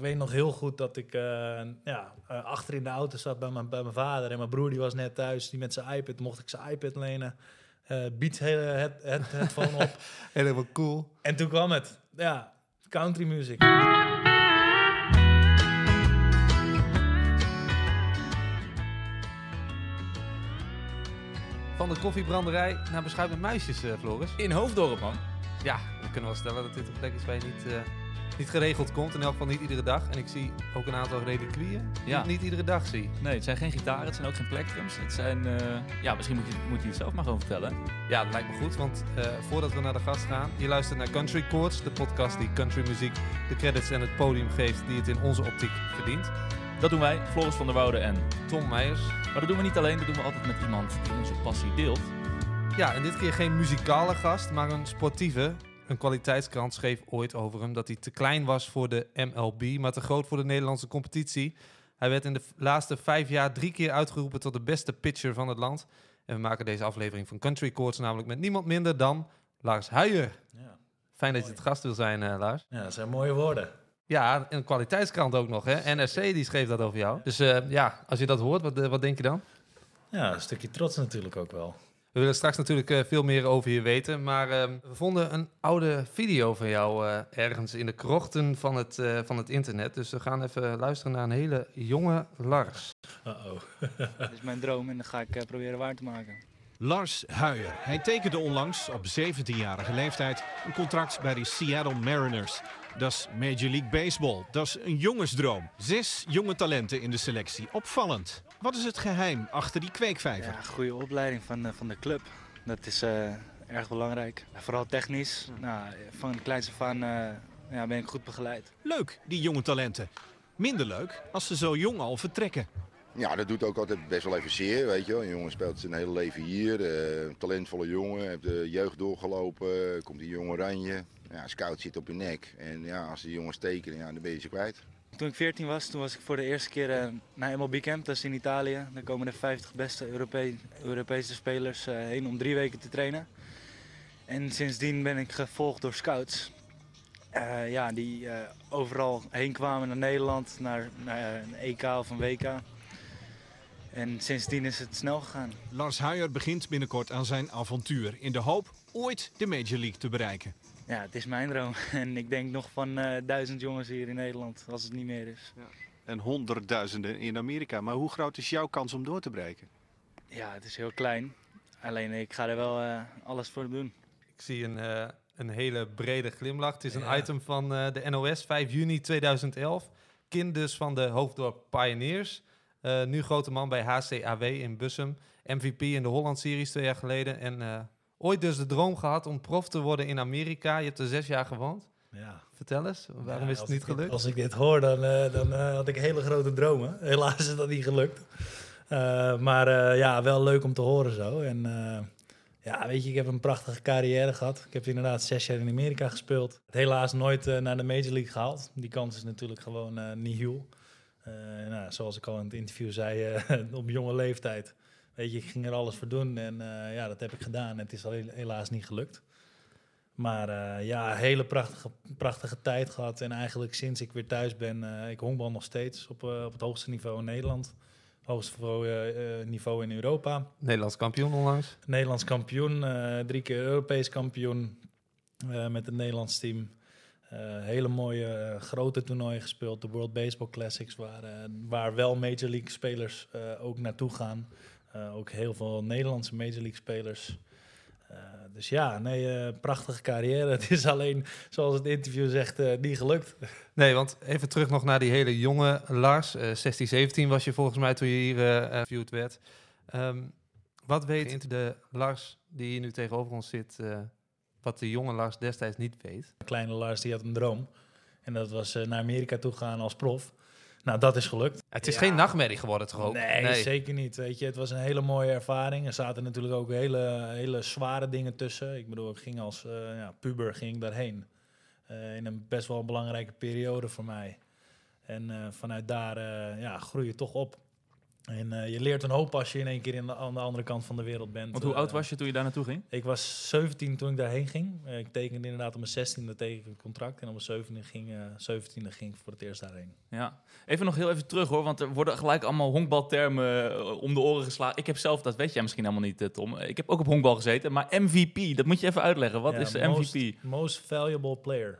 weet nog heel goed dat ik eh, ja, eh, achter in de auto zat bij mijn, bij mijn vader. En mijn broer die was net thuis, die met zijn iPad. Mocht ik zijn iPad lenen. eh Beats hele het, het, headphone op. Helemaal cool. En toen kwam het. Ja, country music. Van de koffiebranderij naar beschuit met muisjes, eh, Floris. In Hoofddorp, man. Ja, we kunnen wel stellen dat dit een plek is waar je niet, eh, niet geregeld komt. In elk geval niet iedere dag. En ik zie ook een aantal reliquieën die Ja. ik niet iedere dag zie. Nee, het zijn geen gitaren, het zijn ook geen plektrums. Het zijn, eh, ja, misschien moet je, moet je het zelf maar gewoon vertellen. Ja, dat lijkt me goed, want eh, voordat we naar de gast gaan, je luistert naar Country Chords, de podcast die countrymuziek de credits en het podium geeft die het in onze optiek verdient. Dat doen wij, Floris van der Woude en... Tom Meijers. Maar dat doen we niet alleen, dat doen we altijd met iemand die onze passie deelt. Ja, en dit keer geen muzikale gast, maar een sportieve. Een kwaliteitskrant schreef ooit over hem dat hij te klein was voor de MLB, maar te groot voor de Nederlandse competitie. Hij werd in de laatste vijf jaar drie keer uitgeroepen tot de beste pitcher van het land. En we maken deze aflevering van Country Chords namelijk met niemand minder dan Lars Huijer. Ja. Fijn dat je het gast wil zijn, eh, Lars. ja, dat zijn mooie woorden. Ja, een kwaliteitskrant ook nog, hè? NRC die schreef dat over jou. Dus eh, ja, als je dat hoort, wat, eh, wat denk je dan? Ja, een stukje trots natuurlijk ook wel. We willen straks natuurlijk eh, veel meer over je weten. Maar ehm, we vonden een oude video van jou eh, ergens in de krochten van het, eh, van het internet. Dus we gaan even luisteren naar een hele jonge Lars. Uh-oh. Dat is mijn droom en dat ga ik eh, proberen waar te maken. Lars Huijer. Hij tekende onlangs op 17-jarige leeftijd een contract bij de Seattle Mariners. Dat is Major League Baseball. Dat is een jongensdroom. Zes jonge talenten in de selectie. Opvallend. Wat is het geheim achter die kweekvijver? Ja, goede opleiding van, eh, van de club. Dat is eh, erg belangrijk. Vooral technisch. Nou, van kleins af aan eh, ja, ben ik goed begeleid. Leuk, die jonge talenten. Minder leuk als ze zo jong al vertrekken. Ja, dat doet ook altijd best wel even zeer, weet je wel. Een jongen speelt zijn hele leven hier. eh, een talentvolle jongen, heeft de jeugd doorgelopen, komt die jonge oranje. Ja, scout zit op je nek. En ja, als die jongens tekenen, ja, dan ben je ze kwijt. Toen ik 14 was, toen was ik voor de eerste keer eh, naar MLB Camp. Dat is in Italië. Daar komen de 50 beste Europe- Europese spelers eh, heen om drie weken te trainen. En sindsdien ben ik gevolgd door scouts. Eh, ja, die overal heen kwamen naar Nederland, naar, naar een EK of een WK. En sindsdien is het snel gegaan. Lars Huijer begint binnenkort aan zijn avontuur. In de hoop ooit de Major League te bereiken. Ja, het is mijn droom. En ik denk nog van eh, duizend jongens hier in Nederland, als het niet meer is. En honderdduizenden in Amerika. Maar hoe groot is jouw kans om door te breken? Ja, het is heel klein. Alleen ik ga er wel eh, alles voor doen. Ik zie een, eh, een hele brede glimlach. Het is een Ja. item van eh, de NOS, 5 juni 2011. Kind dus van de Hoofddorp Pioneers. Eh, nu grote man bij HCAW in Bussum. MVP in de Holland-series twee jaar geleden. En eh, ooit dus de droom gehad om prof te worden in Amerika. Je hebt er zes jaar gewoond. Ja. Vertel eens, waarom Ja, is het niet dit- gelukt? als ik dit hoor, dan, eh, dan eh, had ik hele grote dromen. Helaas is dat niet gelukt. Eh, maar ja, wel leuk om te horen zo. En ja, weet je, ik heb een prachtige carrière gehad. Ik heb inderdaad zes jaar in Amerika gespeeld. Helaas nooit naar de Major League gehaald. Die kans is natuurlijk gewoon nihil. Eh, nou, zoals ik al in het interview zei, op jonge leeftijd. Weet je, ik ging er alles voor doen en eh, ja, dat heb ik gedaan. En het is al helaas niet gelukt. Maar eh, ja, hele prachtige, prachtige tijd gehad. En eigenlijk sinds ik weer thuis ben, eh ik honkbal nog steeds op, op het hoogste niveau in Nederland. Hoogste niveau, in Europa. Nederlands kampioen onlangs. Nederlands kampioen, drie keer Europees kampioen met het Nederlands team. Hele mooie grote toernooien gespeeld, de World Baseball Classics, waar, eh, waar wel Major League spelers ook naartoe gaan. Eh, ook heel veel Nederlandse Major League spelers. Eh, dus ja, nee, eh, prachtige carrière. Het is alleen, zoals het interview zegt, eh, niet gelukt. Nee, want even terug nog naar die hele jonge Lars. Eh 16, 17 was je volgens mij toen je hier eh geviewd werd. Ehm, wat weet de Lars die hier nu tegenover ons zit, eh, wat de jonge Lars destijds niet weet? Kleine Lars die had een droom. En dat was eh, naar Amerika toe gaan als prof. Nou, dat is gelukt. Het is Ja. geen nachtmerrie geworden toch ook? Nee, zeker niet. Weet je, het was een hele mooie ervaring. Er zaten natuurlijk ook hele, hele zware dingen tussen. Ik bedoel, ik ging als eh, ja, puber ging ik daarheen. Eh, in een best wel belangrijke periode voor mij. En eh, vanuit daar ja, groei je toch op. En eh, je leert een hoop als je in één keer in de, aan de andere kant van de wereld bent. Want hoe Eh, oud was je toen je daar naartoe ging? Ik was 17 toen ik daarheen ging. Eh, ik tekende inderdaad op mijn 16e teken een contract. En op mijn 17e ging, eh 17e ging ik voor het eerst daarheen. Ja. Even nog heel even terug hoor, want er worden gelijk allemaal honkbaltermen eh, om de oren geslagen. Ik heb zelf, dat weet jij misschien helemaal niet, eh, Tom. Ik heb ook op honkbal gezeten, maar MVP, dat moet je even uitleggen. Wat Ja, is de most- MVP? Most valuable player.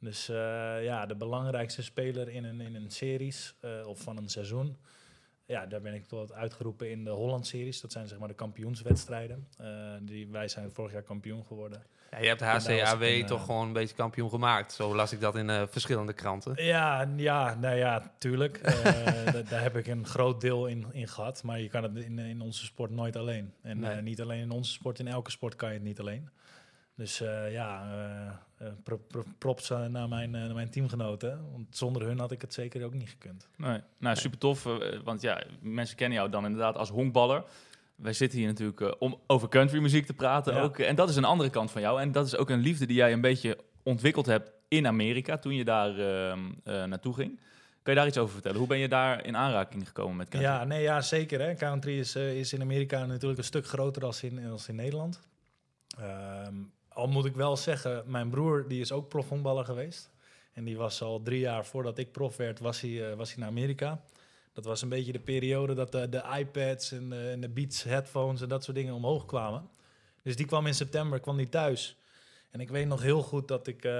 Dus eh, ja, de belangrijkste speler in een, in een series eh, of van een seizoen. Ja, daar ben ik tot uitgeroepen in de Holland-series. Dat zijn zeg maar de kampioenswedstrijden. Eh, die, wij zijn vorig jaar kampioen geworden. Ja, je hebt HCAW een, toch eh, gewoon een beetje kampioen gemaakt. Zo las ik dat in eh, verschillende kranten. Ja, ja, nou ja, tuurlijk. Da- daar heb ik een groot deel in, in gehad. Maar je kan het in, in onze sport nooit alleen. En Nee. niet alleen in onze sport, in elke sport kan je het niet alleen. Dus ja, eh, pro- pro- props eh, naar mijn, eh, naar mijn teamgenoten. Want zonder hun had ik het zeker ook niet gekund. Nee. Nou, super tof, want ja, mensen kennen jou dan inderdaad als honkballer. Wij zitten hier natuurlijk om over countrymuziek te praten Ja. ook. En dat is een andere kant van jou. En dat is ook een liefde die jij een beetje ontwikkeld hebt in Amerika toen je daar ehm, eh, naartoe ging. Kan je daar iets over vertellen? Hoe ben je daar in aanraking gekomen met country? Ja, nee, ja, zeker. Hè. Country is, is in Amerika natuurlijk een stuk groter als in, als in Nederland. Ehm, al moet ik wel zeggen, mijn broer die is ook profhonkballer geweest. En die was al drie jaar voordat ik prof werd, was hij, eh, was hij naar Amerika. Dat was een beetje de periode dat de, de iPads en de, en de Beats headphones en dat soort dingen omhoog kwamen. Dus die kwam in september, kwam die thuis. En ik weet nog heel goed dat ik eh,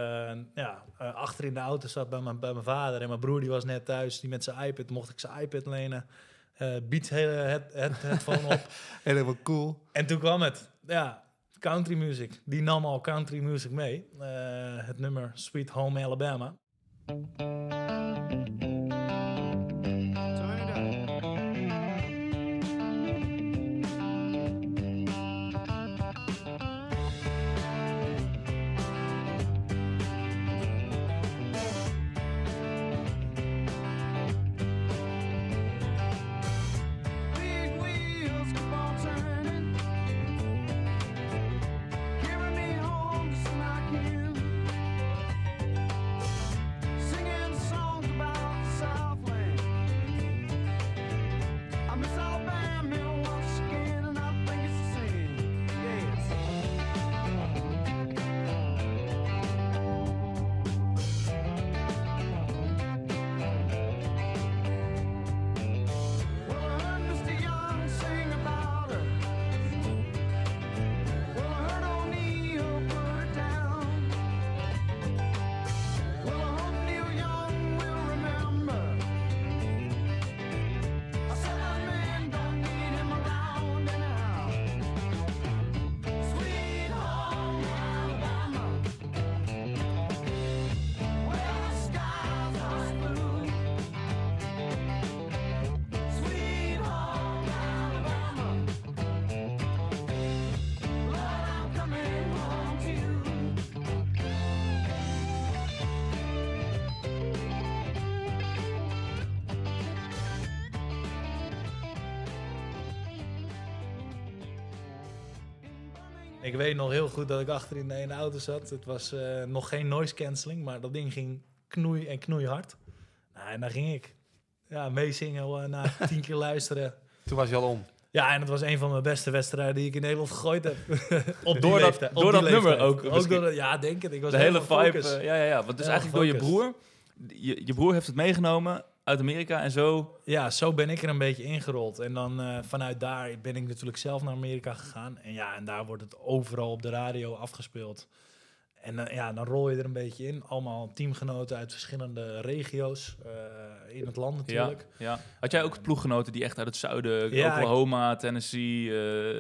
ja, eh, achter in de auto zat bij mijn, bij mijn vader. En mijn broer die was net thuis, die met zijn iPad, mocht ik zijn iPad lenen. eh Beats hele head, head, headphone op. Helemaal cool. En toen kwam het. Ja, country music. Die nam al country music mee. Eh, het nummer Sweet Home Alabama. Ik weet nog heel goed dat ik achter in de ene auto zat. Het was eh, nog geen noise cancelling, maar dat ding ging knoei en knoeihard. Nou, en daar ging ik. Ja, meezingen, na tien keer luisteren. Toen was je al om. Ja, en het was een van mijn beste wedstrijden die ik in Nederland gegooid heb. op Door dat- leeftijd, door op die dat nummer ook door ja, denk het. Ik was de hele vibe. eh, ja, ja, ja. Want dus eigenlijk door je broer. Je, je broer heeft het meegenomen uit Amerika en zo. Ja, zo ben ik er een beetje ingerold. En dan eh, vanuit daar ben ik natuurlijk zelf naar Amerika gegaan. En ja, en daar wordt het overal op de radio afgespeeld. En eh, ja, dan rol je er een beetje in. Allemaal teamgenoten uit verschillende regio's eh, in het land natuurlijk. Ja, ja. Had jij ook ploeggenoten die echt uit het zuiden, Ja, Oklahoma, Tennessee,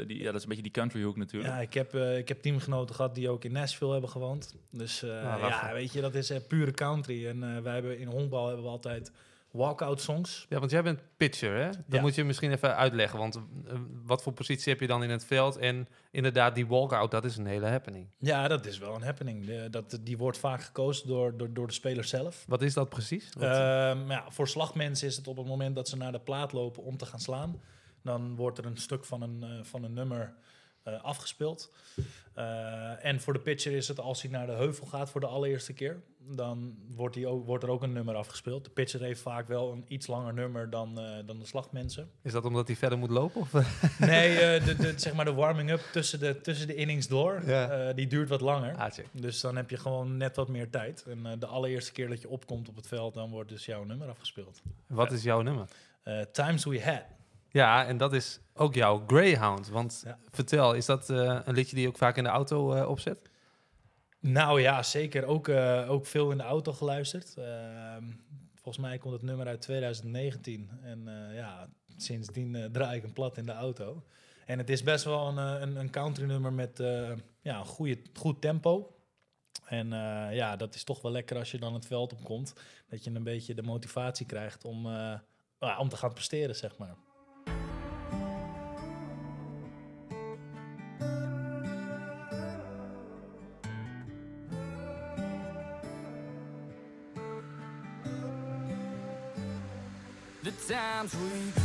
die, ja, dat is een beetje die country hoek natuurlijk. Ja, ik heb, ik heb teamgenoten gehad die ook in Nashville hebben gewoond. Dus eh, Ah, ja, weet je, dat is pure country. En wij hebben in honkbal hebben we altijd walkout songs. Ja, want jij bent pitcher, hè? Dat Ja. moet je misschien even uitleggen. Want eh, wat voor positie heb je dan in het veld? En inderdaad, die walkout, dat is een hele happening. Ja, dat is wel een happening. De, dat, die wordt vaak gekozen door, door, door de speler zelf. Wat is dat precies? Wat- Ehm, ja, voor slagmensen is het op het moment dat ze naar de plaat lopen om te gaan slaan. Dan wordt er een stuk van een, eh, van een nummer eh, afgespeeld. Eh, en voor de pitcher is het als hij naar de heuvel gaat voor de allereerste keer, dan wordt, ook, wordt er ook een nummer afgespeeld. De pitcher heeft vaak wel een iets langer nummer dan, eh, dan de slagmensen. Is dat omdat hij verder moet lopen? Of? Nee, de, de, zeg maar de warming-up tussen de, tussen de innings door, Ja. die duurt wat langer. Ah. Dus dan heb je gewoon net wat meer tijd. En de allereerste keer dat je opkomt op het veld, dan wordt dus jouw nummer afgespeeld. Wat is jouw nummer? Times We Had. Ja, en dat is ook jouw Greyhound. Want Ja. vertel, is dat eh, een liedje die je ook vaak in de auto eh, opzet? Nou ja, zeker. Ook, eh, ook veel in de auto geluisterd. Ehm, volgens mij komt het nummer uit 2019. En ja, sindsdien draai ik hem plat in de auto. En het is best wel een, een, een country nummer met ja, een goede, goed tempo. En ja, dat is toch wel lekker als je dan het veld opkomt. Dat je een beetje de motivatie krijgt om, om te gaan presteren, zeg maar. Times we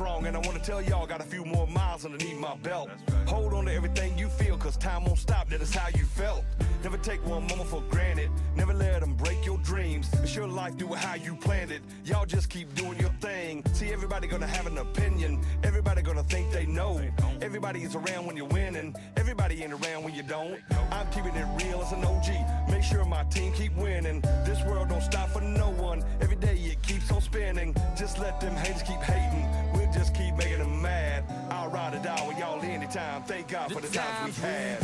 wrong, and I want to tell y'all, got a few more miles underneath my belt. Hold on to everything you feel, cause time won't stop. That is how you felt. Never take one moment for granted. Never let them break your dreams. It's your life, do it how you planned it. Y'all just keep doing your thing. See, everybody gonna have an opinion. Everybody gonna think they know. Everybody is around when you're winning. Everybody ain't around when you don't. I'm keeping it real as an OG. Make sure my team keep winning. This world don't stop for no one. Every day it keeps on spinning. Just let them haters keep hating. Thank God for the times we had.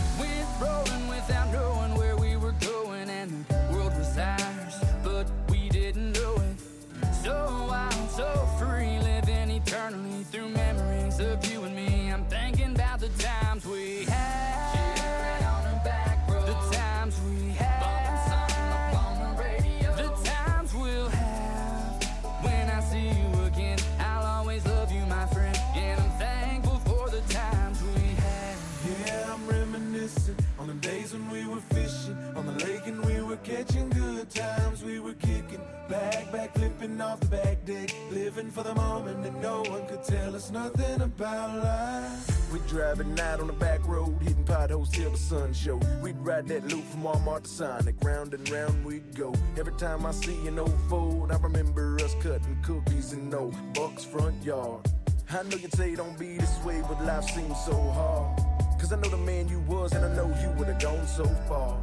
Flipping off the back deck, living for the moment that no one could tell us nothing about life. We'd driving out on the back road, hitting potholes till the sun showed. We'd ride that loop from Walmart to Sonic, round and round we'd go. Every time I see an old Ford, I remember us cutting cookies in old Buck's front yard. I know you'd say don't be this way, but life seems so hard. Cause I know the man you was, and I know you would have gone so far.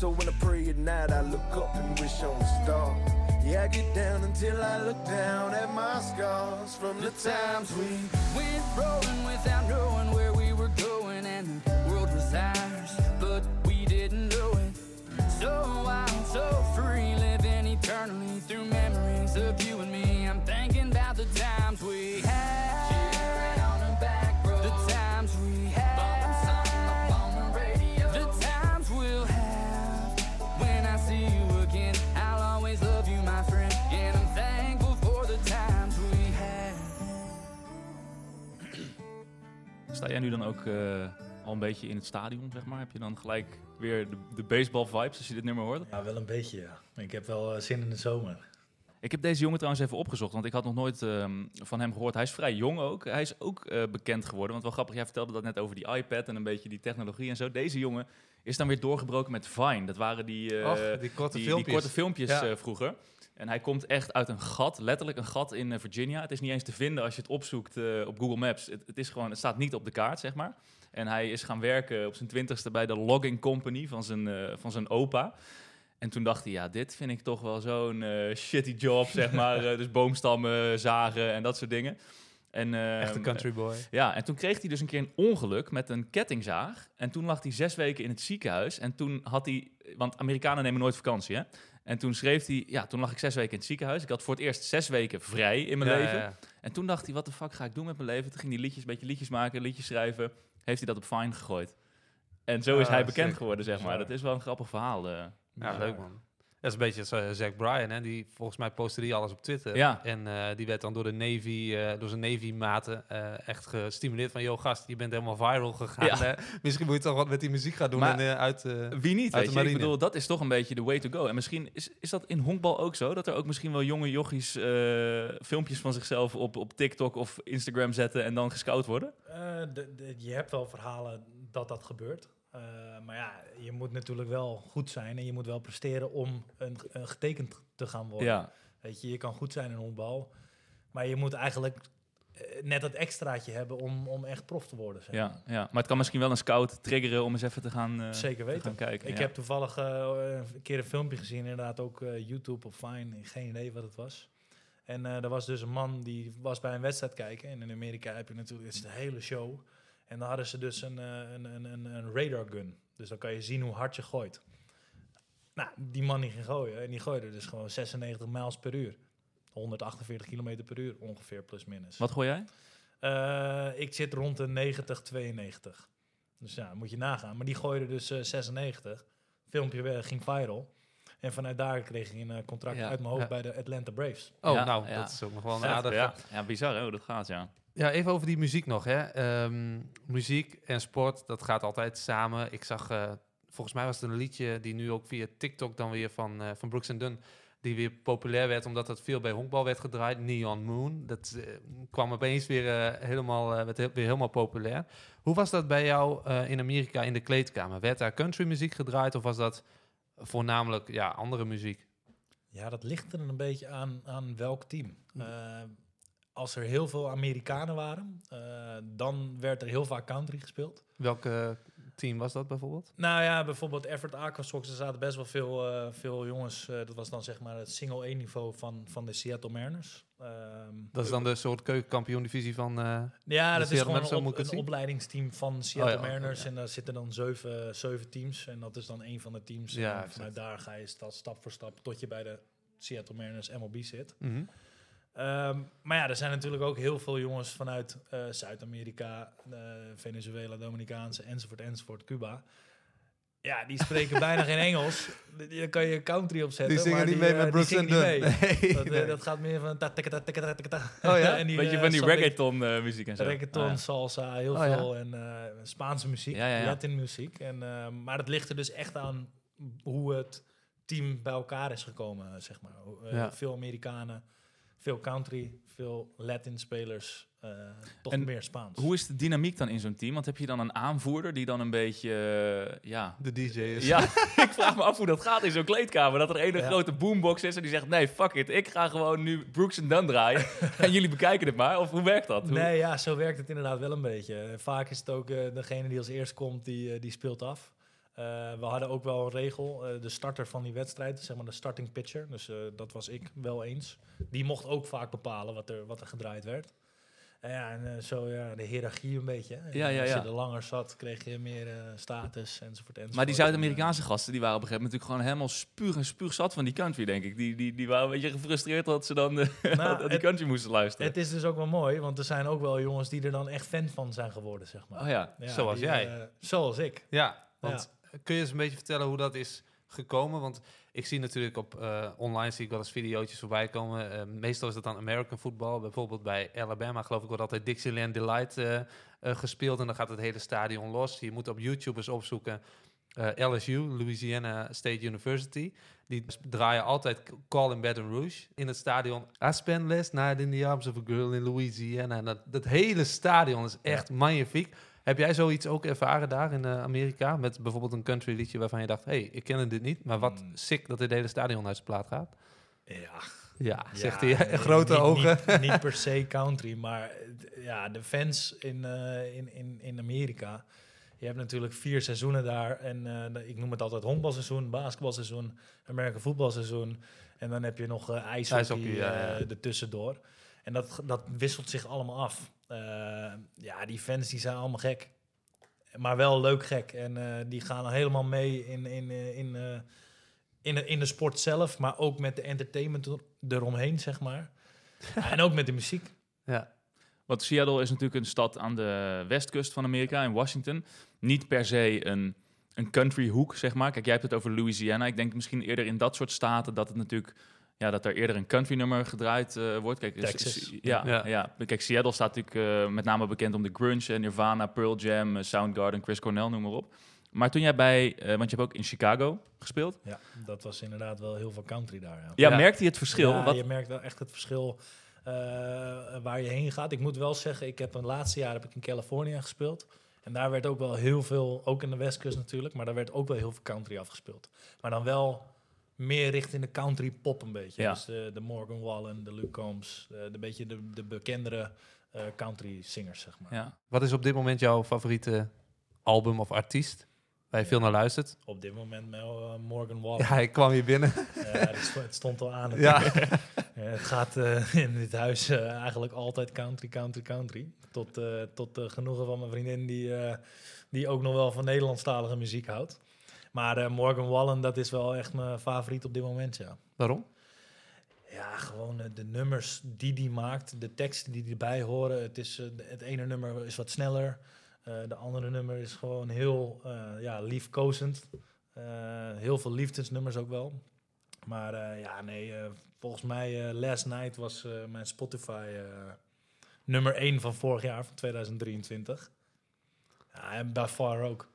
So when I pray at night, I look up and wish on a star. Yeah, I get down until I look down at my scars from the times we went rolling without knowing where we were going, and the world was ours, but we didn't know it. So wild, so free, living eternally through memories of you and me. I'm thinking about the times Sta jij nu dan ook eh, al een beetje in het stadion, zeg maar? Heb je dan gelijk weer de, de baseball vibes als je dit nummer hoort? Ja, wel een beetje, ja. Ik heb wel eh, zin in de zomer. Ik heb deze jongen trouwens even opgezocht, want ik had nog nooit ehm, van hem gehoord. Hij is vrij jong ook. Hij is ook eh, bekend geworden. Want wel grappig, jij vertelde dat net over die iPad en een beetje die technologie en zo. Deze jongen is dan weer doorgebroken met Vine. Dat waren die, eh, Och, die korte die, filmpjes. Die korte filmpjes Ja. eh, vroeger. En hij komt echt uit een gat, letterlijk een gat in eh, Virginia. Het is niet eens te vinden als je het opzoekt eh, op Google Maps. Het, het, is gewoon, het staat niet op de kaart, zeg maar. En hij is gaan werken op zijn twintigste bij de logging company van zijn, eh, van zijn opa. En toen dacht hij, ja, dit vind ik toch wel zo'n shitty job, zeg maar. Dus boomstammen zagen en dat soort dingen. En, eh, Echt een country boy. Ja, en toen kreeg hij dus een keer een ongeluk met een kettingzaag. En toen lag hij zes weken in het ziekenhuis. En toen had hij... Want Amerikanen nemen nooit vakantie, hè? En toen schreef hij, ja, toen lag ik zes weken in het ziekenhuis. Ik had voor het eerst zes weken vrij in mijn Ja, leven. ja. En toen dacht hij, wat de fuck ga ik doen met mijn leven? Toen ging hij liedjes, een beetje liedjes maken, liedjes schrijven. Heeft hij dat op Fine gegooid. En zo is Ah, hij bekend sick. geworden, zeg maar. Dat is wel een grappig verhaal. eh. Ja, leuk man. Dat is een beetje zoals Zack Bryan, hè? die volgens mij postte die alles op Twitter. Ja. En eh, die werd dan door de Navy, eh, door zijn Navy-maten eh, echt gestimuleerd van... ...joh gast, je bent helemaal viral gegaan. Ja. hè. Misschien moet je toch wat met die muziek gaan doen Maar en eh, uit... eh, Wie niet, uit weet de je? Ik bedoel, dat is toch een beetje de way to go. En misschien is, is dat in honkbal ook zo? Dat er ook misschien wel jonge jochies eh, filmpjes van zichzelf op, op TikTok of Instagram zetten en dan gescout worden? Eh, de- de- je hebt wel verhalen dat dat gebeurt. Eh, maar ja, je moet natuurlijk wel goed zijn en je moet wel presteren om een, een getekend te gaan worden. Ja. Weet je, je kan goed zijn in honkbal, maar je moet eigenlijk eh, net dat extraatje hebben om, om echt prof te worden. Zeg. Ja, ja, maar het kan misschien wel een scout triggeren om eens even te gaan, eh, Zeker te weten. gaan kijken. Ik ja. heb toevallig een keer een filmpje gezien, inderdaad ook YouTube of Fine, geen idee wat het was. En er was dus een man die was bij een wedstrijd kijken. En in Amerika heb je natuurlijk, het is een hele show. En dan hadden ze dus een, eh, een, een, een, een radar gun. Dus dan kan je zien hoe hard je gooit. Nou, die man die ging gooien. En die gooide dus gewoon 96 mijls per uur. 148 kilometer per uur ongeveer, plus minus. Wat gooi jij? Eh, ik zit rond de 90, 92. Dus ja, moet je nagaan. Maar die gooide dus eh, 96. Filmpje eh, ging viral. En vanuit daar kreeg ik een contract Ja, uit mijn hoofd ja. bij de Atlanta Braves. Oh, Ja, nou, ja. dat is ook nog wel een Vet, aardige... ja. ja, bizar hè, hoe dat gaat, ja. Ja, even over die muziek nog. Hè. Ehm, muziek en sport, dat gaat altijd samen. Ik zag, eh, volgens mij was het een liedje die nu ook via TikTok dan weer van, eh, van Brooks Dunn... die weer populair werd omdat het veel bij honkbal werd gedraaid. Neon Moon. Dat eh, kwam opeens weer, helemaal, werd weer helemaal populair. Hoe was dat bij jou in Amerika in de kleedkamer? Werd daar country muziek gedraaid of was dat voornamelijk ja, andere muziek? Ja, dat ligt er een beetje aan, aan welk team. Eh, als er heel veel Amerikanen waren, eh, dan werd er heel vaak country gespeeld. Welk eh, team was dat bijvoorbeeld? Nou ja, bijvoorbeeld Everett Aquasox, er zaten best wel veel, eh, veel jongens. eh, dat was dan zeg maar het single 1 niveau van, van de Seattle Mariners. Ehm, Dat is dan de soort keukenkampioen-divisie van... Ja, dat is Seattle gewoon een, op- opleidingsteam van Seattle Oh ja, oké, Mariners. ja. En daar zitten dan zeven, zeven teams. En dat is dan een van de teams. Ja, en vanuit daar ga je sta- stap voor stap tot je bij de Seattle Mariners MLB zit. mhm. Ehm, maar ja, er zijn natuurlijk ook heel veel jongens vanuit eh, Zuid-Amerika, eh, Venezuela, Dominicaanse, enzovoort, enzovoort, Cuba. Ja, die spreken bijna geen Engels. Dan kan je country opzetten. Die zingen maar niet mee eh, met die Brooks niet Dunn. Nee, dat, nee. dat gaat meer van... ta- ta- ta- ta- ta- ta- ta- Oh ja? en die, Beetje van die reggaeton eh, muziek en zo. Reggaeton, Ah, salsa, heel Oh, veel. En eh, Spaanse muziek. Latin muziek. En, eh, maar het ligt er dus echt aan hoe het team bij elkaar is gekomen, zeg maar. Eh. Veel Amerikanen, veel country, veel Latin spelers, eh, toch En meer Spaans. Hoe is de dynamiek dan in zo'n team? Want heb je dan een aanvoerder die dan een beetje, eh, ja... De DJ is. Ja, ik vraag me af hoe dat gaat in zo'n kleedkamer. Dat er een Ja. grote boombox is en die zegt... Nee, fuck it, ik ga gewoon nu Brooks en Dunn draaien. en jullie bekijken het maar. Of hoe werkt dat? Hoe- Nee, ja, zo werkt het inderdaad wel een beetje. Vaak is het ook eh, degene die als eerst komt, die, die speelt af. Eh, we hadden ook wel een regel, eh, de starter van die wedstrijd, zeg maar de starting pitcher, dus eh, dat was ik wel eens. Die mocht ook vaak bepalen wat er, wat er gedraaid werd. En ja, en zo ja, de hiërarchie een beetje. En Ja, ja, Als ja. je er langer zat, kreeg je meer eh, status enzovoort, enzovoort. Maar die Zuid-Amerikaanse gasten, die waren op een gegeven moment natuurlijk gewoon helemaal spuug en spuug zat van die country, denk ik. Die, die, die waren een beetje gefrustreerd dat ze dan Nou, die het- country moesten luisteren. Het is dus ook wel mooi, want er zijn ook wel jongens die er dan echt fan van zijn geworden, zeg maar. oh ja. Zoals die, jij. zoals ik. Ja, want kun je eens een beetje vertellen hoe dat is gekomen? Want ik zie natuurlijk op eh, online zie ik wel eens video's voorbij komen. Eh, meestal is dat dan American football. Bijvoorbeeld bij Alabama geloof ik wordt altijd Dixieland Delight eh, gespeeld. En dan gaat het hele stadion los. Je moet op YouTube eens opzoeken. LSU, Louisiana State University. Die draaien altijd Call in Baton Rouge in het stadion. I spent last night in the arms of a girl in Louisiana. En dat, dat hele stadion is echt magnifiek. Heb jij zoiets ook ervaren daar in eh, Amerika? Met bijvoorbeeld een country liedje waarvan je dacht... hé, hey, ik ken dit niet, maar wat Mm. sick dat dit hele stadion uit zijn plaat gaat. Ja, Ja, zegt Ja, hij, nee, grote niet- ogen. Niet, niet per se country, maar eh, ja, de fans in, eh, in, in, in Amerika. Je hebt natuurlijk vier seizoenen daar. En ik noem het altijd honkbalseizoen, basketbalseizoen, Amerika voetbalseizoen. En dan heb je nog eh ijshockey, IJshockey, ja, ja. ertussendoor. En dat, dat wisselt zich allemaal af. Eh, ja, die fans die zijn allemaal gek. Maar wel leuk gek. En eh, die gaan helemaal mee in, in, eh, in, eh, in de, in de sport zelf, maar ook met de entertainment er- eromheen, zeg maar. En ook met de muziek. Ja. Want Seattle is natuurlijk een stad aan de westkust van Amerika, in Washington. Niet per se een, een country hoek, zeg maar. Kijk, jij hebt het over Louisiana. Ik denk misschien eerder in dat soort staten dat het natuurlijk... Ja, dat er eerder een country nummer gedraaid eh, wordt. Kijk, Texas. is- ja, Ja. ja. Kijk, Seattle staat natuurlijk eh, met name bekend om de grunge, Nirvana, Pearl Jam, eh, Soundgarden, Chris Cornell, noem maar op. Maar toen jij bij, eh, want je hebt ook in Chicago gespeeld. Ja, dat was inderdaad wel heel veel country daar. Ja, Ja, Ja. merkte je het verschil? Ja, Wat, je merkt wel echt het verschil eh, waar je heen gaat. Ik moet wel zeggen, ik heb een laatste jaar heb ik in Californië gespeeld. En daar werd ook wel heel veel, ook in de Westkust natuurlijk, maar daar werd ook wel heel veel country afgespeeld. Maar dan wel meer richting de country pop een beetje. Ja. Dus de, de Morgan Wallen, de Luke Combs, eh, de, beetje de, de bekendere eh, country zingers, zeg maar. ja. Wat is op dit moment jouw favoriete album of artiest? Waar je veel naar luistert? Op dit moment met eh, Morgan Wallen. Ja, ik kwam hier binnen. Ja, het sto- het stond al aan. Ja. het gaat eh, in dit huis eh, eigenlijk altijd country, country, country. Tot, eh, tot genoegen van mijn vriendin die, eh, die ook nog wel van Nederlandstalige muziek houdt. Maar eh, Morgan Wallen, dat is wel echt mijn favoriet op dit moment, ja. Waarom? Ja, gewoon eh, de nummers die die maakt, de teksten die erbij horen. Het, is, eh, het ene nummer is wat sneller, eh, de andere nummer is gewoon heel ja, liefkozend. Heel veel liefdesnummers ook wel. Maar ja, nee, volgens mij Last Night was mijn Spotify nummer 1 van vorig jaar, van 2023. Ja, en by far ook.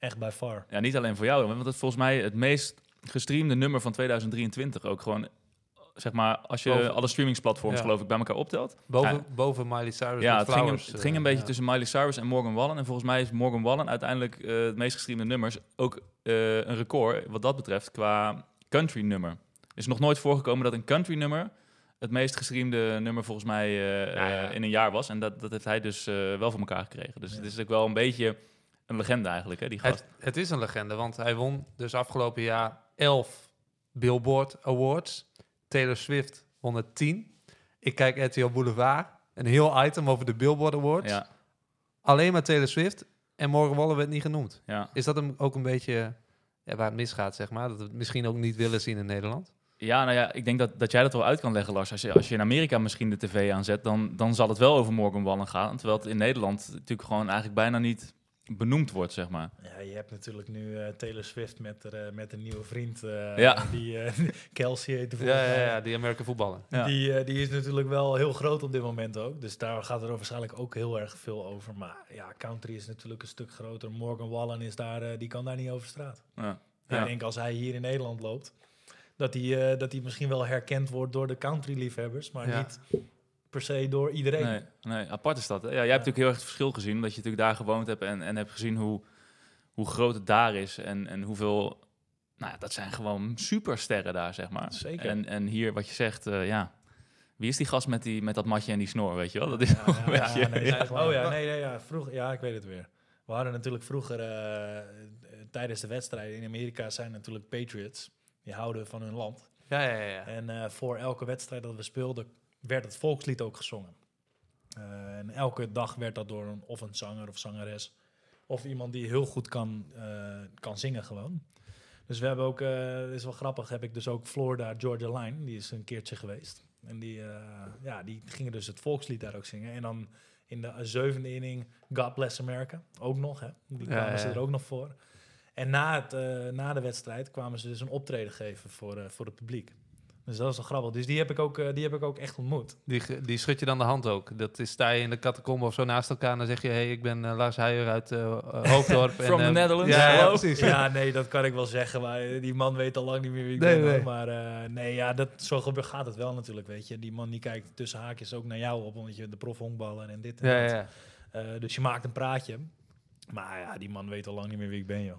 Echt by far. Ja, niet alleen voor jou, want het is volgens mij het meest gestreamde nummer van 2023 ook gewoon. Zeg maar, als je Boven- alle streamingsplatforms Ja. geloof ik bij elkaar optelt. Boven, Ja. boven Miley Cyrus Ja, het ging, Flowers, het ging een eh, beetje ja. tussen Miley Cyrus en Morgan Wallen. En volgens mij is Morgan Wallen uiteindelijk eh, het meest gestreamde nummers. Ook eh, een record wat dat betreft qua country nummer. Er is nog nooit voorgekomen dat een country nummer het meest gestreamde nummer volgens mij Ja, ja. eh, in een jaar was. En dat, dat heeft hij dus eh, wel voor elkaar gekregen. Dus het is ook wel een beetje een legende eigenlijk, hè, die gast. Het, het is een legende, want hij won dus afgelopen jaar 11 Billboard Awards. Taylor Swift 110. Ik kijk RTL Boulevard, een heel item over de Billboard Awards. Ja, Alleen maar Taylor Swift en Morgan Wallen werd niet genoemd. ja. Is dat hem ook een beetje ja, waar het misgaat, zeg maar? Dat we het misschien ook niet willen zien in Nederland? Ja, nou ja, ik denk dat, dat jij dat wel uit kan leggen, Lars. Als je, als je in Amerika misschien de tv aanzet, dan, dan zal het wel over Morgan Wallen gaan. Terwijl het in Nederland natuurlijk gewoon eigenlijk bijna niet benoemd wordt, zeg maar. Ja, je hebt natuurlijk nu eh, Taylor Swift met, er, eh, met een nieuwe vriend. eh, Ja. Die eh, Kelsey heet Ja, ja, ja, die American voetballen. Ja. Die, die is natuurlijk wel heel groot op dit moment ook. Dus daar gaat er waarschijnlijk ook heel erg veel over. Maar ja, country is natuurlijk een stuk groter. Morgan Wallen is daar, eh, die kan daar niet over straat. Ja. Ik denk als hij hier in Nederland loopt, dat hij, eh, dat hij misschien wel herkend wordt door de country-liefhebbers. Maar Ja. niet per se door iedereen. Nee, nee, apart is dat. Hè? Ja, jij hebt natuurlijk heel erg het verschil gezien, omdat je natuurlijk daar gewoond hebt en, en hebt gezien hoe, hoe groot het daar is en, en hoeveel... Nou ja, dat zijn gewoon supersterren daar, zeg maar. Zeker. En, en hier, wat je zegt, eh, ja... Wie is die gast met, die, met dat matje en die snor, weet je wel? Dat is Ja, ja, ja, nee, ja. Oh ja, nee, nee, ja, vroeg, ja, ik weet het weer. We hadden natuurlijk vroeger, eh, tijdens de wedstrijden in Amerika zijn natuurlijk Patriots. Die houden van hun land. Ja, ja, ja. ja. En eh, voor elke wedstrijd dat we speelden, werd het volkslied ook gezongen. Eh, en elke dag werd dat door een, of een zanger of zangeres. Of iemand die heel goed kan, eh, kan zingen gewoon. Dus we hebben ook, dat is wel grappig, heb ik dus ook Florida Georgia Line. Die is een keertje geweest. En die, ja, die gingen dus het volkslied daar ook zingen. En dan in de zevende inning God Bless America. Ook nog, hè. Die kwamen ja, ze ja. er ook nog voor. En na, het, na de wedstrijd kwamen ze dus een optreden geven voor, voor het publiek. Dus dat was wel grappig. Dus die heb ik ook, eh, die heb ik ook echt ontmoet. Die, die schud je dan de hand ook. Dat is, sta je in de catacombe of zo naast elkaar en dan zeg je... hey, ik ben eh, Lars Huijer uit eh, eh, Hoofddorp. en, From the eh, Netherlands, Ja, ja, precies. Ja, nee, dat kan ik wel zeggen. Maar die man weet al lang niet meer wie ik Nee, ben. hoor. nee. Maar eh, nee, ja, dat, zo gaat het wel natuurlijk, weet je. Die man die kijkt tussen haakjes ook naar jou op, omdat je de prof honkballer en dit en Ja, dat. ja. Eh, dus je maakt een praatje. Maar ja, die man weet al lang niet meer wie ik ben, joh.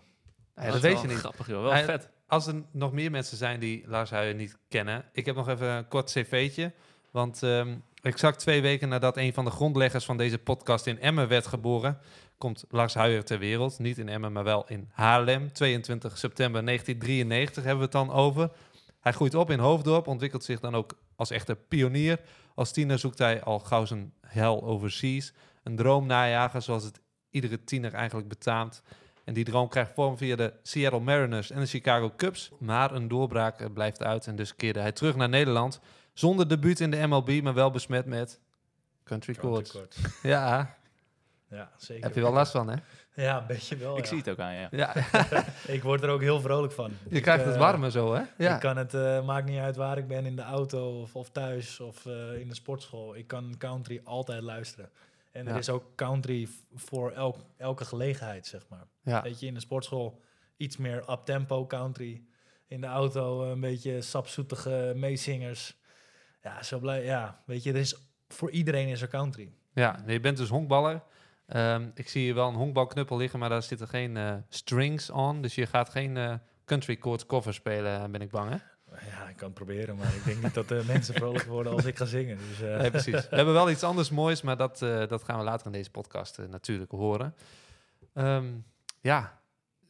Ja, is dat weet wel je niet. Grappig, joh. Wel Hij- vet. Als er nog meer mensen zijn die Lars Huijer niet kennen... Ik heb nog even een kort cv'tje. Want ehm, exact twee weken nadat een van de grondleggers van deze podcast in Emmen werd geboren... komt Lars Huijer ter wereld. Niet in Emmen, maar wel in Haarlem. 22 september 1993 hebben we het dan over. Hij groeit op in Hoofddorp, ontwikkelt zich dan ook als echte pionier. Als tiener zoekt hij al gauw zijn hel overseas. Een droom najagen zoals het iedere tiener eigenlijk betaamt. En die droom krijgt vorm via de Seattle Mariners en de Chicago Cubs. Maar een doorbraak eh, blijft uit en dus keerde hij terug naar Nederland. Zonder debuut in de MLB, maar wel besmet met country chords. Kort. Ja, Ja, zeker. heb je wel last van, hè? Ja, een beetje wel. Ik ja. zie het ook aan je. Ja, Ik word er ook heel vrolijk van. je Ik, krijgt het eh, warmer zo, hè? Ja. Ik kan het, eh, maakt niet uit waar ik ben, in de auto of, of thuis of eh, in de sportschool. Ik kan country altijd luisteren. En er is ook country voor elk, elke gelegenheid, zeg maar. ja. Weet je, in de sportschool iets meer up-tempo country. In de auto een beetje sapzoetige meezingers. Ja, zo blij. Ja, weet je, er is, voor iedereen is er country. Ja, nee, je bent dus honkballer. Ehm, ik zie hier wel een honkbalknuppel liggen, maar daar zitten geen eh, strings on. Dus je gaat geen eh, country chords cover spelen, ben ik bang, hè? Ja, ik kan het proberen, maar ik denk niet dat de mensen vrolijk worden als ik ga zingen. Dus, eh, Nee, precies. We hebben wel iets anders moois, maar dat, eh, dat gaan we later in deze podcast eh, natuurlijk horen. Ehm, ja,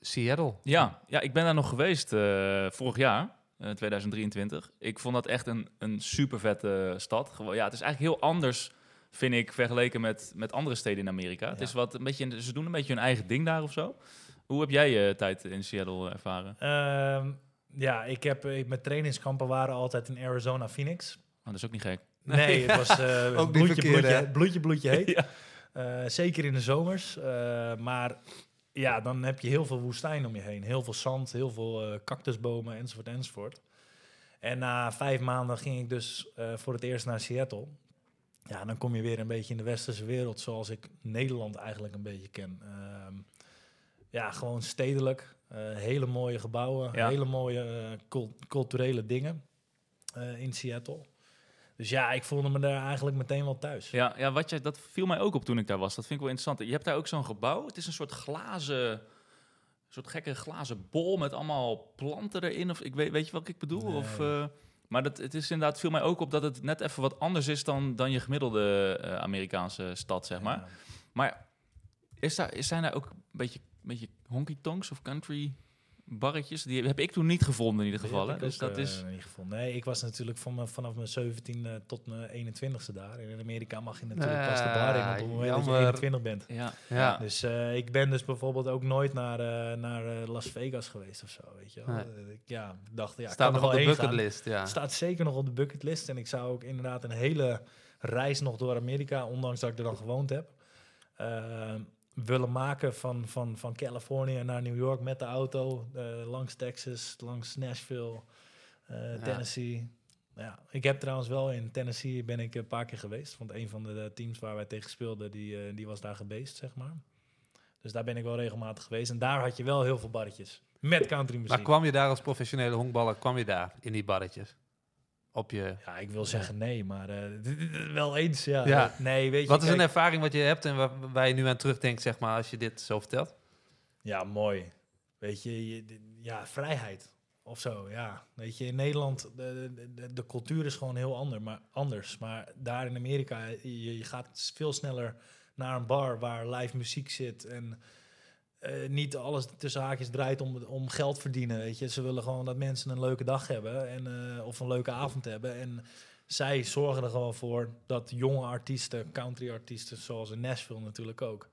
Seattle. Ja, ja, ik ben daar nog geweest eh, vorig jaar, eh, 2023. Ik vond dat echt een, een super vette stad. Gewoon, ja, het is eigenlijk heel anders, vind ik, vergeleken met, met andere steden in Amerika. Het is wat een beetje, ze doen een beetje hun eigen ding daar of zo. Hoe heb jij je tijd in Seattle ervaren? Ehm, ja, ik heb, ik, mijn trainingskampen waren altijd in Arizona, Phoenix. Oh, dat is ook niet gek. Nee, het was eh, Ook bloedje, bloedje, bloedje, bloedje heet. Ja. Eh, zeker in de zomers. Eh, maar ja, dan heb je heel veel woestijn om je heen. Heel veel zand, heel veel eh, cactusbomen, enzovoort, enzovoort. En na vijf maanden ging ik dus eh, voor het eerst naar Seattle. Ja, dan kom je weer een beetje in de westerse wereld, zoals ik Nederland eigenlijk een beetje ken. Ehm, ja, gewoon stedelijk. Eh, hele mooie gebouwen, Ja. hele mooie eh, cul- culturele dingen eh, in Seattle. Dus ja, ik voelde me daar eigenlijk meteen wel thuis. Ja, ja wat je, dat viel mij ook op toen ik daar was. Dat vind ik wel interessant. Je hebt daar ook zo'n gebouw. Het is een soort glazen, een soort gekke glazen bol met allemaal planten erin. Of ik weet, weet je wat ik bedoel? Nee. Of, maar dat, het is inderdaad viel mij ook op dat het net even wat anders is dan, dan je gemiddelde Amerikaanse stad, zeg maar. Ja. Maar is daar, is- zijn daar ook een beetje, beetje honky tonks of country barretjes? Die heb ik toen niet gevonden in ieder geval. Hè? ik Dus ook, dat eh, is... niet gevonden. Nee, ik was natuurlijk van mijn- vanaf mijn 17 e tot mijn 21ste daar. En in Amerika mag je natuurlijk pas de bar in op het moment dat je jammer. 21 bent. Ja, Ja. Dus eh, ik ben dus bijvoorbeeld ook nooit naar, eh, naar eh, Las Vegas geweest of zo, weet je wel. Nee. Ik, ja, ik dacht, ja, Staat kan nog er op de bucketlist, ja. Het staat zeker nog op de bucketlist. En ik zou ook inderdaad een hele reis nog door Amerika, ondanks dat ik er dan gewoond heb, eh, willen maken van, van, van Californië naar New York met de auto. eh, langs Texas, langs Nashville, eh, Tennessee. Ja, ik heb trouwens wel in Tennessee ben ik een paar keer geweest. Want een van de, teams waar wij tegen speelden, die, eh, die was daar geweest, zeg maar. Dus daar ben ik wel regelmatig geweest. En daar had je wel heel veel barretjes. Met countrymuziek. Maar kwam je daar als professionele honkballer, kwam je daar in die barretjes? Op je... Ja, ik wil zeggen nee, maar eh, wel eens, ja. Ja. Nee, weet je, Wat is een ervaring wat je hebt en waar, waar je nu aan terugdenkt, zeg maar, als je dit zo vertelt? Ja, mooi. Weet je, je ja, vrijheid of zo, ja. Weet je, in Nederland, de, de- de, de cultuur is gewoon heel ander, maar, anders. Maar daar in Amerika, je, je gaat veel sneller naar een bar waar live muziek zit en eh, niet alles tussen haakjes draait om, om geld verdienen, weet je. Ze willen gewoon dat mensen een leuke dag hebben en, eh, of een leuke avond hebben. En zij zorgen er gewoon voor dat jonge artiesten, country artiesten, zoals in Nashville natuurlijk ook,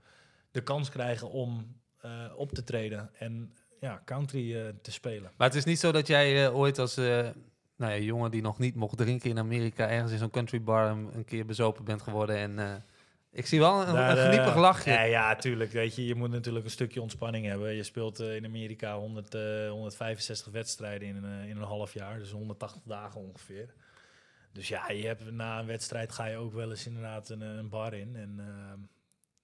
de kans krijgen om eh, op te treden en ja, country te spelen. Maar het is niet zo dat jij ooit als nou ja, jongen die nog niet mocht drinken in Amerika... ergens in zo'n country bar een, een keer bezopen bent geworden en... eh, ik zie wel een, Daar, een geniepig eh, lachje. Ja, ja, tuurlijk. Weet je, je moet natuurlijk een stukje ontspanning hebben. Je speelt eh, in Amerika 100, eh, 165 wedstrijden in, een, eh, in een half jaar, dus 180 dagen ongeveer. Dus ja, je hebt, na een wedstrijd ga je ook wel eens inderdaad een, een bar in. En ehm,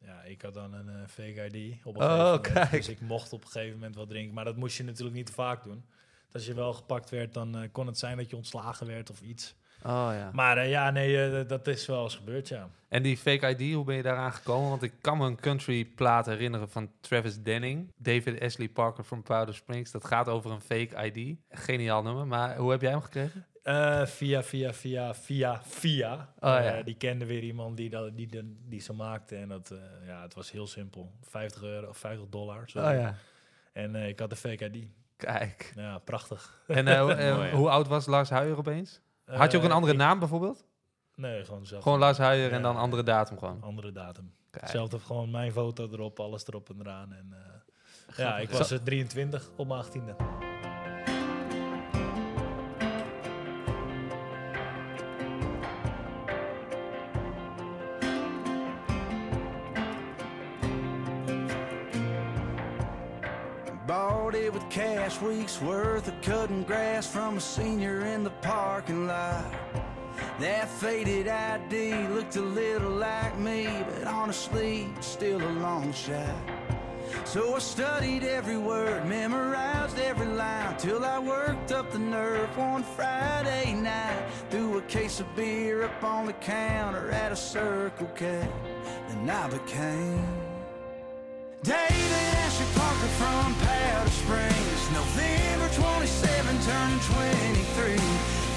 ja, ik had dan een eh, fake ID op een Oh, gegeven moment. Dus ik mocht op een gegeven moment wat drinken. Maar dat moest je natuurlijk niet te vaak doen. Dus als je wel gepakt werd, dan eh, kon het zijn dat je ontslagen werd of iets. Oh ja. Maar eh, ja, nee, eh, dat is wel eens gebeurd, ja. En die fake ID, hoe ben je daaraan gekomen? Want ik kan me een country plaat herinneren van Travis Denning. David Ashley Parker from Powder Springs. Dat gaat over een fake ID. Geniaal nummer. Maar hoe heb jij hem gekregen? Eh, via, via, via, via, via. Oh, ja. Eh, die kende weer iemand die, dat, die, die, die ze maakte. En dat, eh, ja, het was heel simpel. 50 euro of 50 dollar. sorry. Oh ja. En eh, ik had de fake ID. Kijk. Ja, prachtig. En eh, eh, ja. hoe oud was Lars Huijer opeens? Had je ook een Eh, andere ik- naam bijvoorbeeld? Nee, gewoon zelf. Gewoon Lars Huijer en dan andere datum gewoon. Andere datum. Kijk. Hetzelfde, gewoon mijn foto erop, alles erop en eraan. En, eh, Ja, ik was eh, 23 op mijn 18e. Cash, weeks worth of cutting grass from a senior in the parking lot. That faded ID looked a little like me, but honestly, still a long shot. So I studied every word, memorized every line, till I worked up the nerve one Friday night. Threw a case of beer up on the counter at a Circle K, and I became David Ashley Parker from Powder Springs, November 27, turning 23.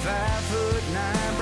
Five foot nine,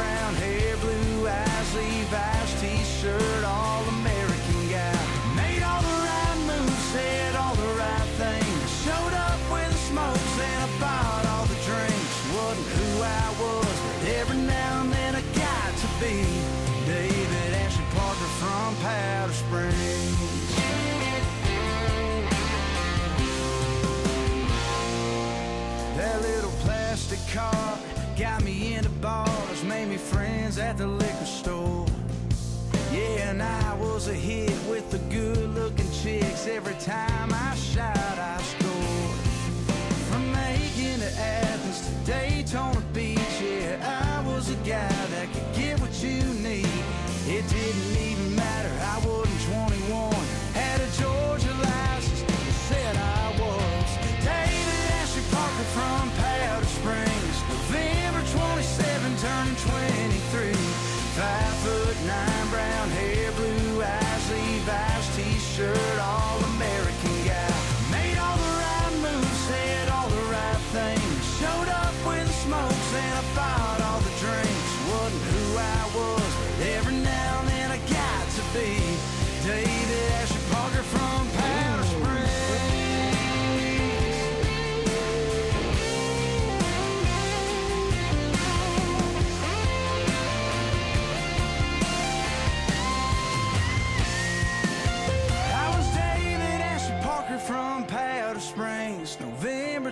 plastic car got me into bars, made me friends at the liquor store. Yeah, and I was a hit with the good looking chicks. Every time I shot, I scored. From Macon to Athens to Daytona Beach, yeah, I was a guy that could get what you need. It didn't even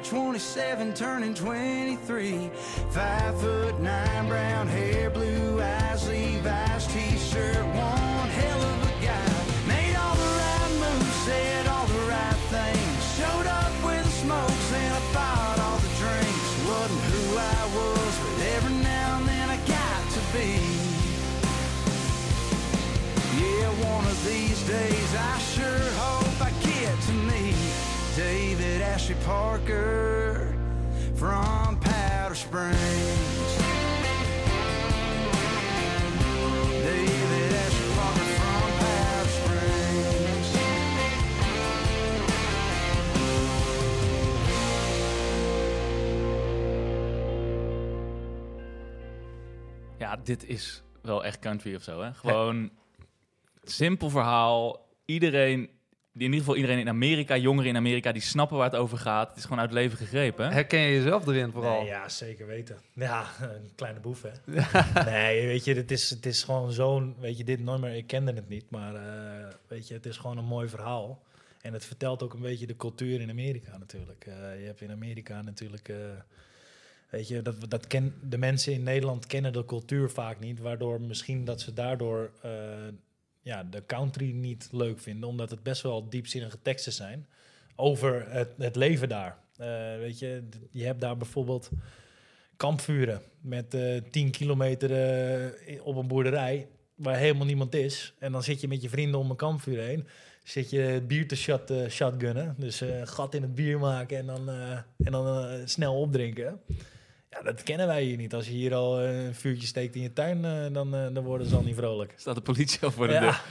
27, turning 23. Five foot nine, brown hair, blue eyes, Levi's t-shirt, one hell of a guy. Made all the right moves, said all the right things. Showed up with the smokes and I bought all the drinks. Wasn't who I was, but every now and then I got to be. Yeah, one of these days Ashley Parker from Powder Springs. David Ashley Parker from Springs. Ja, dit is wel echt country of zo, hè? Gewoon simpel verhaal. Iedereen, in ieder geval iedereen in Amerika, jongeren in Amerika, die snappen waar het over gaat. Het is gewoon uit het leven gegrepen. Herken je jezelf erin vooral? Nee, ja, zeker weten. Ja, een kleine boef, hè. nee, weet je, het is, het is gewoon zo'n... Weet je, dit nummer, ik kende het niet, maar eh, weet je, het is gewoon een mooi verhaal. En het vertelt ook een beetje de cultuur in Amerika natuurlijk. Eh, je hebt in Amerika natuurlijk... eh, weet je, dat, dat ken, de mensen in Nederland kennen de cultuur vaak niet, waardoor misschien dat ze daardoor eh, ja, de country niet leuk vinden, omdat het best wel diepzinnige teksten zijn over het, het leven daar. Eh, weet je, je hebt daar bijvoorbeeld kampvuren met eh 10 kilometer eh, op een boerderij waar helemaal niemand is. En dan zit je met je vrienden om een kampvuur heen. Zit je het bier te shot, shotgunnen. Dus gat in het bier maken en dan, en dan snel opdrinken. Ja, dat kennen wij hier niet. Als je hier al eh, een vuurtje steekt in je tuin, eh, dan, eh, dan worden ze al niet vrolijk. Staat de politie al voor de ja. deur.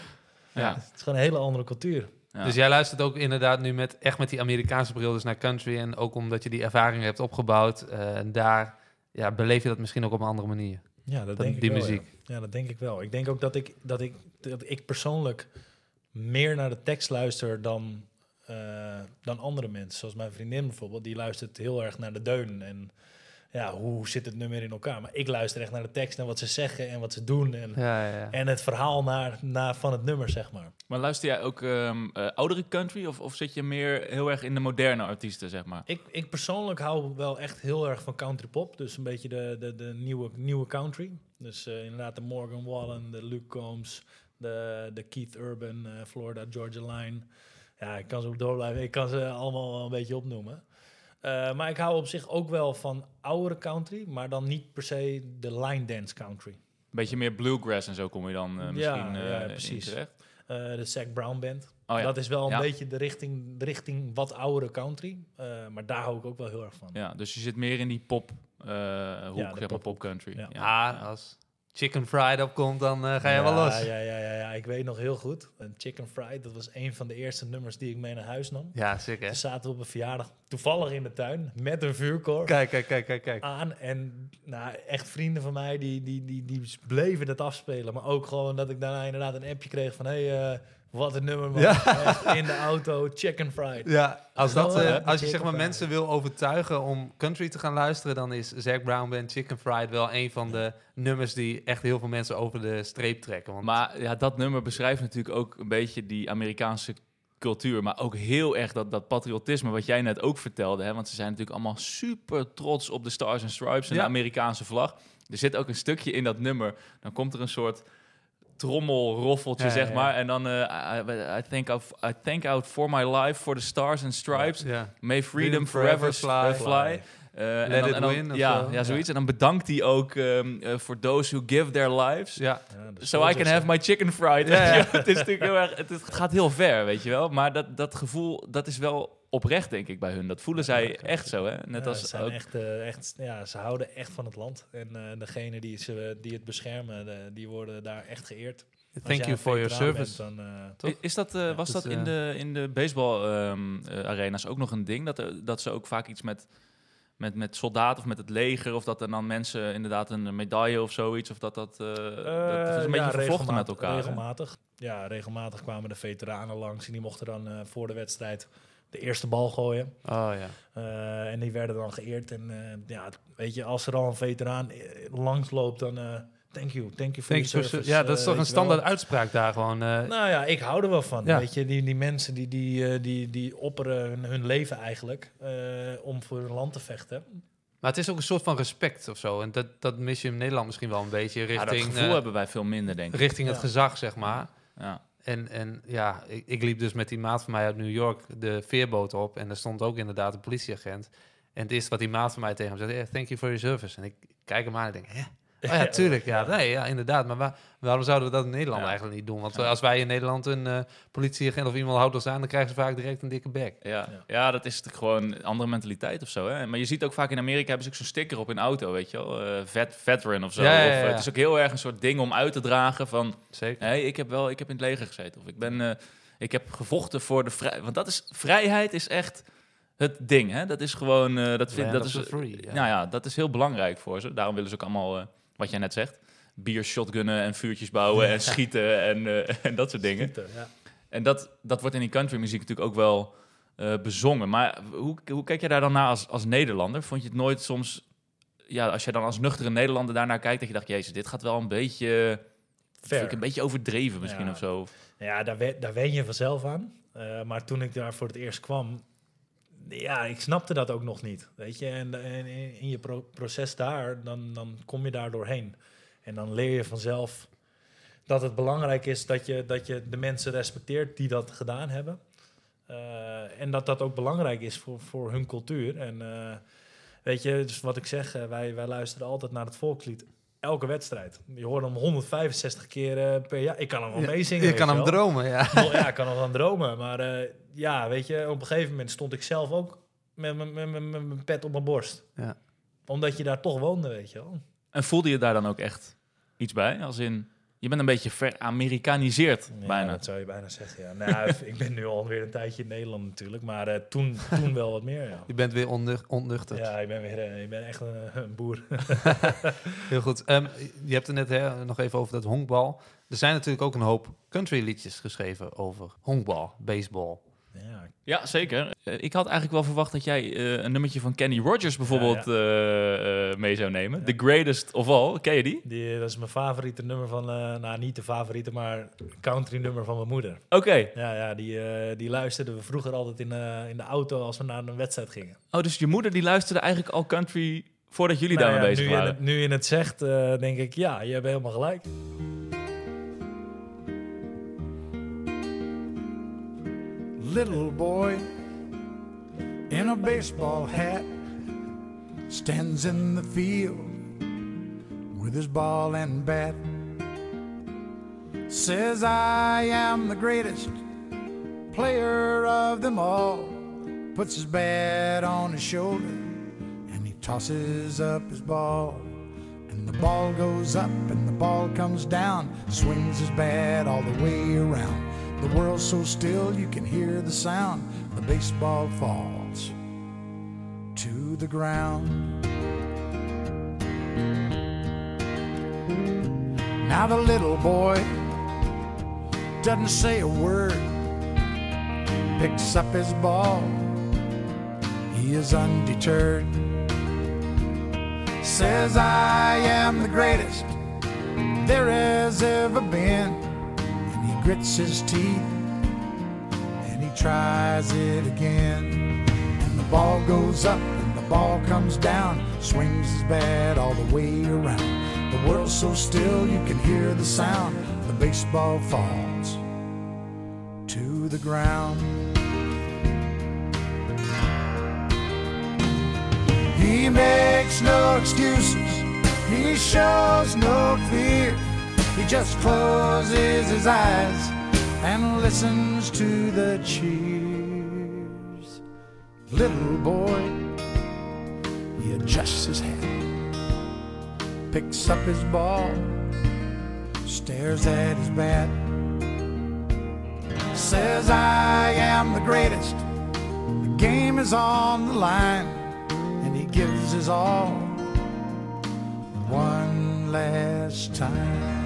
Ja. Het is gewoon een hele andere cultuur. Ja. Dus jij luistert ook inderdaad nu met, echt met die Amerikaanse bril dus naar country. En ook omdat je die ervaring hebt opgebouwd. eh, en daar ja, beleef je dat misschien ook op een andere manier. Ja, dat Dat- denk die ik wel. muziek. Ja. Ja, dat denk ik wel. Ik denk ook dat ik, dat ik, dat ik persoonlijk meer naar de tekst luister dan, eh, dan andere mensen. Zoals mijn vriendin bijvoorbeeld, die luistert heel erg naar de deun. En ja, hoe zit het nummer in elkaar? Maar ik luister echt naar de tekst en wat ze zeggen en wat ze doen. En, Ja, ja, ja. en het verhaal naar, naar, van het nummer, zeg maar. Maar luister jij ook ehm, eh, oudere country of, of zit je meer heel erg in de moderne artiesten, zeg maar? Ik, ik persoonlijk hou wel echt heel erg van country pop. Dus een beetje de, de, de nieuwe, nieuwe country. Dus eh, inderdaad de Morgan Wallen, de Luke Combs, de, de Keith Urban, eh, Florida Georgia Line. Ja, ik kan ze ook door blijven. Ik kan ze allemaal wel een beetje opnoemen. Eh, maar ik hou op zich ook wel van oudere country, maar dan niet per se de line dance country. Beetje meer bluegrass en zo kom je dan eh, misschien eh, ja, in precies. terecht. Eh, de Zac Brown Band. Oh ja. Dat is wel een Ja. beetje de richting, de richting wat oudere country. Eh, maar daar hou ik ook wel heel erg van. Ja, dus je zit meer in die pop eh hoek, Ja, zeg maar pophoek. pop country. Ja. Ja. Ah, als Chicken Fried opkomt, dan eh, ga je wel los. Ja, ja, ja, ja, ik weet nog heel goed. Chicken Fried, dat was een van de eerste nummers die ik mee naar huis nam. Ja, hè. Toen zaten we op een verjaardag, toevallig in de tuin, met een vuurkorf Kijk, kijk, kijk, kijk, kijk. aan. En nou, echt vrienden van mij, die, die, die, die bleven het afspelen. Maar ook gewoon dat ik daarna inderdaad een appje kreeg van... hey, eh, wat een nummer man. Ja. In de auto, Chicken Fried. Ja, als, dat, eh, als je zeg maar Fried. mensen wil overtuigen om country te gaan luisteren, dan is Zac Brown Band Chicken Fried wel een van de nummers die echt heel veel mensen over de streep trekken. Want Maar ja, dat nummer beschrijft natuurlijk ook een beetje die Amerikaanse cultuur, maar ook heel erg dat, dat patriotisme wat jij net ook vertelde. Hè? Want ze zijn natuurlijk allemaal super trots op de Stars and Stripes en Ja. de Amerikaanse vlag. Er zit ook een stukje in dat nummer. Dan komt er een soort trommelroffeltje, Ja, zeg ja. maar. En dan, eh, I, I, thank out, I thank out for my life, for the Stars and Stripes. ja. May freedom forever forever fly. fly. Eh, en Let dan- it en dan- win of ja, ja, zoiets. Ja. En dan bedankt hij ook ehm, eh, for those who give their lives. Ja. So I can have my chicken fried. Het is natuurlijk heel erg. Het, het gaat heel ver, weet je wel. Maar dat, dat gevoel, dat is wel oprecht, denk ik, bij hun. Dat voelen zij echt zo, hè? Net Ja, als ze zijn ook- echt, eh, echt, ja, ze houden echt van het land. En eh degene die, ze, die het beschermen, de- die worden daar echt geëerd. Thank you for your service. bent, dan, eh, Is dat, was dat dat in, de, in de baseball ehm, eh, arena's ook nog een ding? Dat, er, dat ze ook vaak iets met, met, met soldaten of met het leger... of dat er dan mensen inderdaad een medaille of zoiets... of dat dat, eh, dat is een beetje ja, vervlochten met regelmatig- elkaar. hè? Regelmatig. Ja, regelmatig kwamen de veteranen langs en die mochten dan eh, voor de wedstrijd de eerste bal gooien. Oh ja. Eh, en die werden dan geëerd. En eh, ja, weet je, als er al een veteraan eh, langs loopt, dan eh, thank you, thank you for Thanks your service. ja, dat is toch een wel. standaard uitspraak daar gewoon. eh, Nou ja, ik hou er wel van. Ja. Weet je, die, die mensen die, die, die, die opperen hun, hun leven eigenlijk eh, om voor hun land te vechten. maar het is ook een soort van respect of zo. En dat, dat mis je in Nederland misschien wel een beetje Ja, richting, dat gevoel hebben wij veel minder, denk ik. richting het Ja. gezag, zeg maar. Ja. En, en ja, ik, ik liep dus met die maat van mij uit New York de veerboot op. En er stond ook inderdaad een politieagent. En het eerste wat die maat van mij tegen hem zei, "Eh, thank you for your service. En ik kijk hem aan en denk, hè? Oh ja, tuurlijk. Ja, nee, ja, inderdaad. Maar waar- waarom zouden we dat in Nederland Ja. eigenlijk niet doen? Want Ja. als wij in Nederland een eh, politieagent of iemand houdt ons aan, dan krijgen ze vaak direct een dikke bek. Ja. Ja. Ja. dat is natuurlijk gewoon een andere mentaliteit of zo. Hè? Maar je ziet ook vaak in Amerika hebben ze ook zo'n sticker op in auto, weet je wel. Eh, vet, veteran of zo. Ja, ja, Of, eh, het is ook heel erg een soort ding om uit te dragen van... Zeker. hey, ik heb wel ik heb in het leger gezeten. Of ik ben... eh, ik heb gevochten voor de vrijheid. Want dat is... Vrijheid is echt het ding, hè. Dat is gewoon... eh, dat, vind, dat is, free. Nou ja, dat is heel belangrijk voor ze. Daarom willen ze ook allemaal... wat jij net zegt. Bier, shotgunnen en vuurtjes bouwen en schieten en, eh, en dat soort dingen. Schieten, ja. En dat, dat wordt in die countrymuziek natuurlijk ook wel eh, bezongen. Maar hoe, hoe kijk jij daar dan naar als, als Nederlander? Vond je het nooit soms... Ja, als je dan als nuchtere Nederlander daarnaar kijkt... dat je dacht, jezus, dit gaat wel een beetje... Vind ik Fair. een beetje overdreven misschien Ja. of zo. Ja, daar, we- daar wen je vanzelf aan. Eh, maar toen ik daar voor het eerst kwam, ja, ik snapte dat ook nog niet. Weet je, en, en in je pro- proces daar, dan, dan kom je daar doorheen. En dan leer je vanzelf dat het belangrijk is dat je, dat je de mensen respecteert die dat gedaan hebben. Eh, en dat dat ook belangrijk is voor, voor hun cultuur. En eh, weet je, dus wat ik zeg, eh, wij, wij luisteren altijd naar het volkslied. Elke wedstrijd. Je hoort hem 165 keer per jaar. Ik kan hem wel meezingen. je weet kan hem wel. dromen, ja. Wel, ja, ik kan nog aan dromen. Maar ja, weet je, op een gegeven moment stond ik zelf ook met mijn- met mijn- met mijn pet op mijn borst. Ja. Omdat je daar toch woonde, weet je wel. En voelde je daar dan ook echt iets bij? Als in, je bent een beetje veramerikaniseerd Ja, bijna. dat zou je bijna zeggen, ja. Nou, ik ben nu alweer een tijdje in Nederland natuurlijk. Maar eh, toen, toen wel wat meer, ja. Je bent weer onnuch- ontnuchterd. Ja, ik ben, weer, eh, ik ben echt een, een boer. Heel goed. Ehm, je hebt het net hè, nog even over dat honkbal. Er zijn natuurlijk ook een hoop country liedjes geschreven over honkbal, baseball. Ja, Ja, zeker. Eh, ik had eigenlijk wel verwacht dat jij eh, een nummertje van Kenny Rogers bijvoorbeeld eh, mee zou nemen. The Greatest of All. Ken je die? die, dat is mijn favoriete nummer van, nou niet de favoriete, maar country nummer van mijn moeder. Oké. Ja, ja die, die luisterden we vroeger altijd in, in de auto als we naar een wedstrijd gingen. Oh, dus je moeder die luisterde eigenlijk al country voordat jullie Nou daarmee ja, bezig nu, je waren? het, nu je het zegt, denk ik, ja, je hebt helemaal gelijk. Little boy in a baseball hat stands in the field with his ball and bat. Says, I am the greatest player of them all. Puts his bat on his shoulder and he tosses up his ball. And the ball goes up and the ball comes down. Swings his bat all the way around. The world's so still you can hear the sound. The baseball falls to the ground. Now the little boy doesn't say a word, picks up his ball. He is undeterred. Says, I am the greatest there has ever been. Grits his teeth and he tries it again. And the ball goes up and the ball comes down, swings his bat all the way around. The world's so still you can hear the sound. The baseball falls to the ground. He makes no excuses. He shows no fear. He just closes his eyes and listens to the cheers. Little boy, he adjusts his hat, picks up his ball, stares at his bat, says, I am the greatest. The game is on the line, and he gives his all one last time.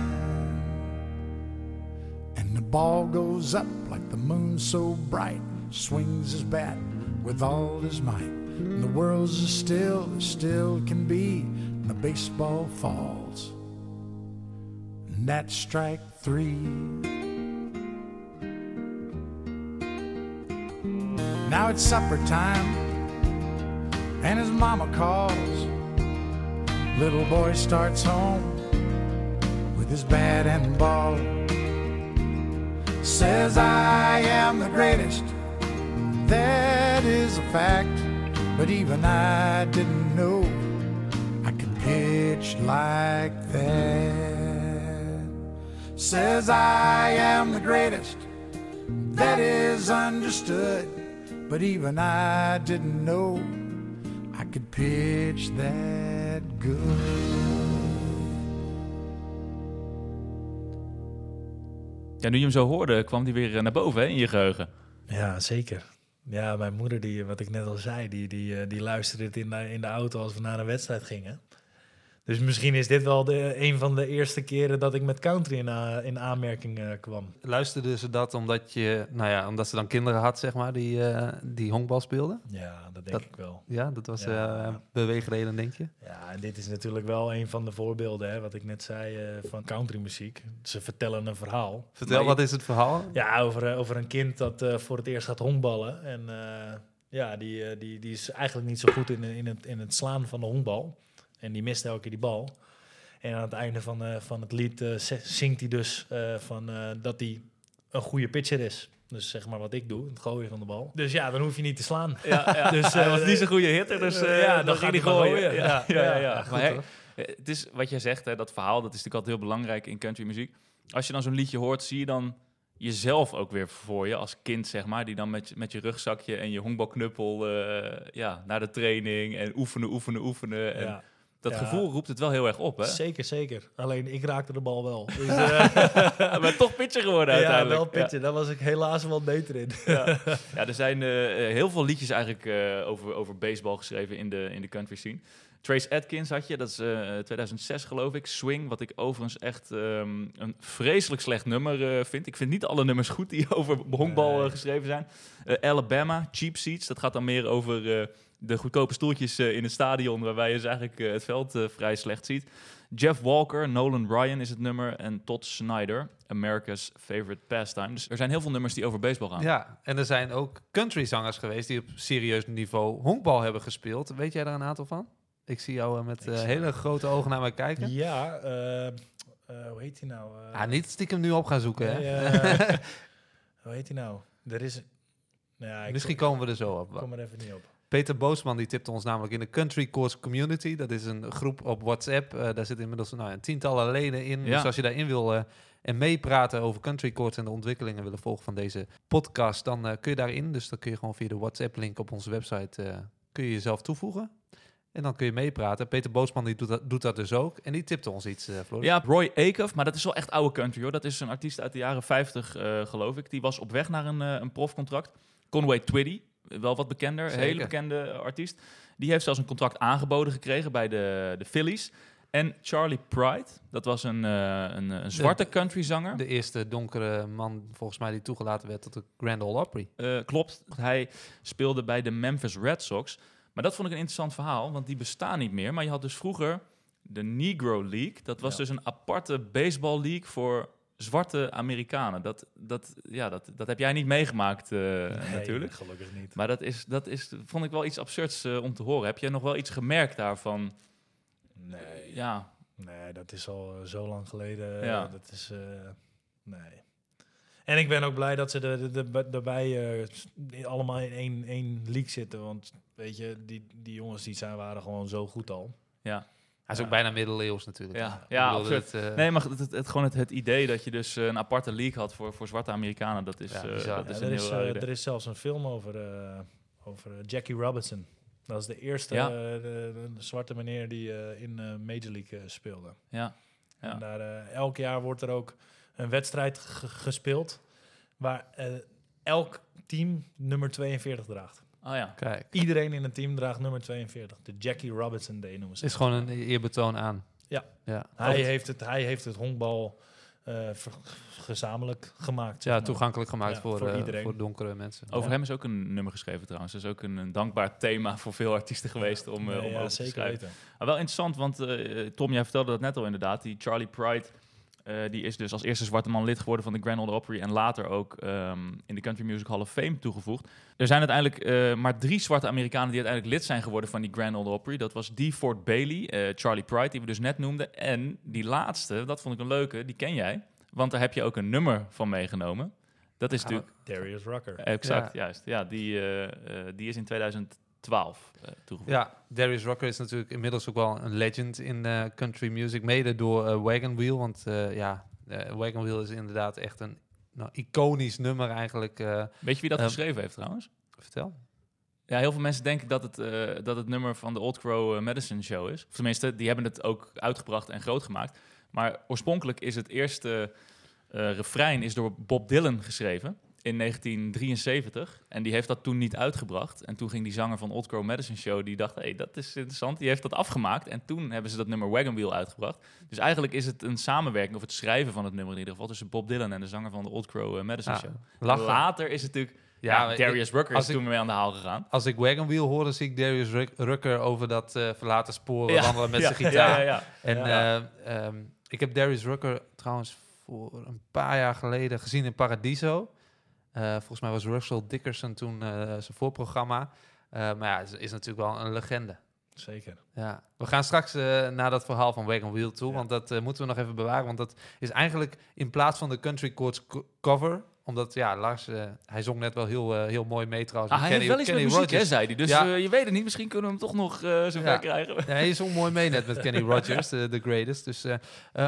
Ball goes up like the moon so bright, swings his bat with all his might. And the world's as still as still can be, and the baseball falls. And that's strike three. Now it's supper time, and his mama calls. Little boy starts home with his bat and ball. Says, I am the greatest. That is a fact. But even I didn't know I could pitch like that. Says, I am the greatest. That is understood. But even I didn't know I could pitch that good. Ja, nu je hem zo hoorde, kwam die weer eh, naar boven in je geheugen. Ja, zeker. Ja, mijn moeder, die, wat ik net al zei, die, die, eh, die luisterde het in de, in de auto als we naar een wedstrijd gingen. Dus misschien is dit wel de, een van de eerste keren dat ik met country in, a- in aanmerking eh, kwam. Luisterde ze dat omdat, je, nou ja, omdat ze dan kinderen had, zeg maar, die, eh, die honkbal speelden? Ja, dat denk ik wel. Ja, dat was Ja. eh beweegreden, denk je? Ja, en dit is natuurlijk wel een van de voorbeelden, hè, wat ik net zei, eh, van countrymuziek. Ze vertellen een verhaal. Vertel, Maar wat je- is het verhaal? Ja, over, eh, over een kind dat eh, voor het eerst gaat honkballen. En eh, ja, die, eh, die, die is eigenlijk niet zo goed in, in, het, in het slaan van de honkbal. En die mist elke keer die bal. En aan het einde van, eh, van het lied eh, zingt hij dus eh, van, eh, dat hij een goede pitcher is. Dus zeg maar wat ik doe, het gooien van de bal. Dus ja, dan hoef je niet te slaan. Ja, ja. dus, hij eh, was niet zo'n goede hitter, dus ja, dan, dan ging hij gooien. gooien. Ja, ja, ja, Ja, Maar het is wat jij zegt, hè, dat verhaal, dat is natuurlijk altijd heel belangrijk in countrymuziek. Als je dan zo'n liedje hoort, zie je dan jezelf ook weer voor je als kind, zeg maar, die dan met, je- met je rugzakje en je honkbalknuppel eh, ja, naar de training en oefenen, oefenen, oefenen. En Ja. Dat Ja. gevoel roept het wel heel erg op, hè? Zeker, zeker. Alleen ik raakte de bal wel. Dus, eh, maar toch pitcher geworden Ja, uiteindelijk. wel pitcher. Daar was ik helaas wel beter in. Ja. ja, er zijn eh, heel veel liedjes eigenlijk eh, over, over baseball geschreven in de, in de country scene. Trace Atkins had je, dat is eh, 2006 geloof ik. Swing, wat ik overigens echt ehm, een vreselijk slecht nummer vind. Ik vind niet alle nummers goed die over honkbal geschreven zijn. Alabama, Cheap Seats, dat gaat dan meer over de goedkope stoeltjes eh, in het stadion... waarbij je dus eigenlijk eh, het veld eh, vrij slecht ziet. Jeff Walker, Nolan Ryan is het nummer. En Todd Snyder, America's Favorite Pastime. Dus er zijn heel veel nummers die over baseball gaan. Ja, en er zijn ook countryzangers geweest die op serieus niveau honkbal hebben gespeeld. Weet jij daar een aantal van? Ik zie jou met hele grote ogen naar mij kijken. Ja, eh, eh, hoe heet hij nou? Eh, Ah, niet stiekem nu op gaan zoeken, nee, hè? hoe heet hij nou? Er is... Nou ja, Misschien kom, komen we er zo op. ik kom er even niet op. Peter Boosman die tipte ons namelijk in de Country Course Community. Dat is een groep op WhatsApp. Eh, daar zitten inmiddels nou, een tientallen leden in. Ja. Dus als je daarin wil eh, en meepraten over Country Courts en de ontwikkelingen willen volgen van deze podcast, dan eh, kun je daarin. Dus dan kun je gewoon via de WhatsApp-link op onze website kun je jezelf toevoegen. En dan kun je meepraten. Peter Boosman die doet, dat, doet dat dus ook. En die tipte ons iets, Floris. Ja, Roy Acuff, maar dat is wel echt oude country hoor. Dat is een artiest uit de jaren 50, eh, geloof ik. Die was op weg naar een, een profcontract. Conway Twitty, wel wat bekender, Zeker. hele bekende artiest. Die heeft zelfs een contract aangeboden gekregen bij de, de Phillies. En Charlie Pride, dat was een, eh, een, een zwarte country zanger. De eerste donkere man, volgens mij, die toegelaten werd tot de Grand Ole Opry. Eh, klopt, hij speelde bij de Memphis Red Sox. Maar dat vond ik een interessant verhaal, want die bestaan niet meer. Maar je had dus vroeger de Negro League. Dat was Ja. dus een aparte baseball league voor zwarte Amerikanen. Dat, dat, ja, dat, dat heb jij niet meegemaakt eh, Nee, natuurlijk. gelukkig niet. Maar dat, is, dat is, vond ik wel iets absurds eh, om te horen. Heb jij nog wel iets gemerkt daarvan? Nee. Ja, Nee, dat is al eh, zo lang geleden. Ja. Dat is... nee. En ik ben ook blij dat ze er, er, er- daarbij s- allemaal in één, één league zitten. Want weet je, die, die jongens die zijn, waren gewoon zo goed al. ja. Hij is Ja. ook bijna middeleeuws natuurlijk. Ja, absoluut. eh, Nee, maar het, het, het- gewoon het, het idee dat je dus eh, een aparte league had voor, voor zwarte Amerikanen, dat is, Ja, eh, bizar. dat Ja, is er, een is, heel raar idee. er is zelfs een film over, eh, over Jackie Robinson. Dat is de eerste Ja. de, de zwarte meneer die eh, in eh, Major League speelde. Ja. Ja. En daar, elk jaar wordt er ook een wedstrijd ge- gespeeld waar elk team nummer 42 draagt. Oh ja. Kijk, Iedereen in het team draagt nummer 42. De Jackie Robinson Day noemen ze. het is gewoon een eerbetoon aan. Ja. ja. Hij, heeft het, hij heeft het honkbal eh, gezamenlijk gemaakt. zeg ja, maar. toegankelijk gemaakt Ja, voor, voor eh, iedereen. voor donkere mensen. Over Ja. hem is ook een nummer geschreven trouwens. Dat is ook een, een dankbaar thema voor veel artiesten geweest om, eh, Nee, om ja, over te zeker schrijven. weten. Maar wel interessant, want eh, Tom, jij vertelde dat net al inderdaad. Die Charlie Pride, eh, die is dus als eerste zwarte man lid geworden van de Grand Ole Opry. En later ook ehm, in de Country Music Hall of Fame toegevoegd. Er zijn uiteindelijk eh, maar drie zwarte Amerikanen die uiteindelijk lid zijn geworden van die Grand Ole Opry. Dat was D. Ford Bailey, eh, Charlie Pride, die we dus net noemden. En die laatste, dat vond ik een leuke, die ken jij. Want daar heb je ook een nummer van meegenomen. Dat is Ja, natuurlijk Darius Rucker. exact, Ja. juist. Ja, die, eh, eh, die is in 2012 eh, toegevoegd. Ja, Darius Rucker is natuurlijk inmiddels ook wel een legend in eh, country music. Mede door eh, Wagon Wheel. Want ja, Wagon Wheel is inderdaad echt een nou, iconisch nummer eigenlijk. Weet je wie dat geschreven heeft trouwens? vertel. Ja, heel veel mensen denken dat het, dat het nummer van de Old Crow Medicine Show is. Of tenminste, die hebben het ook uitgebracht en groot gemaakt. Maar oorspronkelijk is het eerste refrein is door Bob Dylan geschreven in 1973. En die heeft dat toen niet uitgebracht. En toen ging die zanger van Old Crow Medicine Show, die dacht, hé, hey, dat is interessant. Die heeft dat afgemaakt. En toen hebben ze dat nummer Wagon Wheel uitgebracht. Dus eigenlijk is het een samenwerking, of het schrijven van het nummer in ieder geval, tussen Bob Dylan en de zanger van de Old Crow eh, Medicine Ja, Show. lachen. Later is het natuurlijk... Ja, Darius Rucker is ik- toen mee aan de haal gegaan. Als ik Wagon Wheel hoor, dan zie ik Darius Ruck- Rucker over dat eh, verlaten spoor Ja, wandelen met zijn gitaar. En eh, ehm, ik heb Darius Rucker trouwens voor een paar jaar geleden gezien in Paradiso. Eh, volgens mij was Russell Dickerson toen eh, zijn voorprogramma. Eh, maar ja, is, is natuurlijk wel een legende. Zeker. Ja. We gaan straks eh, naar dat verhaal van Wagon Wheel toe, want dat moeten we nog even bewaren. Want dat is eigenlijk in plaats van de Country Courts co- cover, omdat ja, Lars, hij zong net wel heel, heel mooi mee trouwens. Ah, hij Kenny- heeft wel iets Kenny met muziek, hè, zei hij. Dus Ja. je weet het niet, misschien kunnen we hem toch nog zover Ja. krijgen. Ja, hij zong mooi mee net met Kenny Rogers, de the greatest. Dus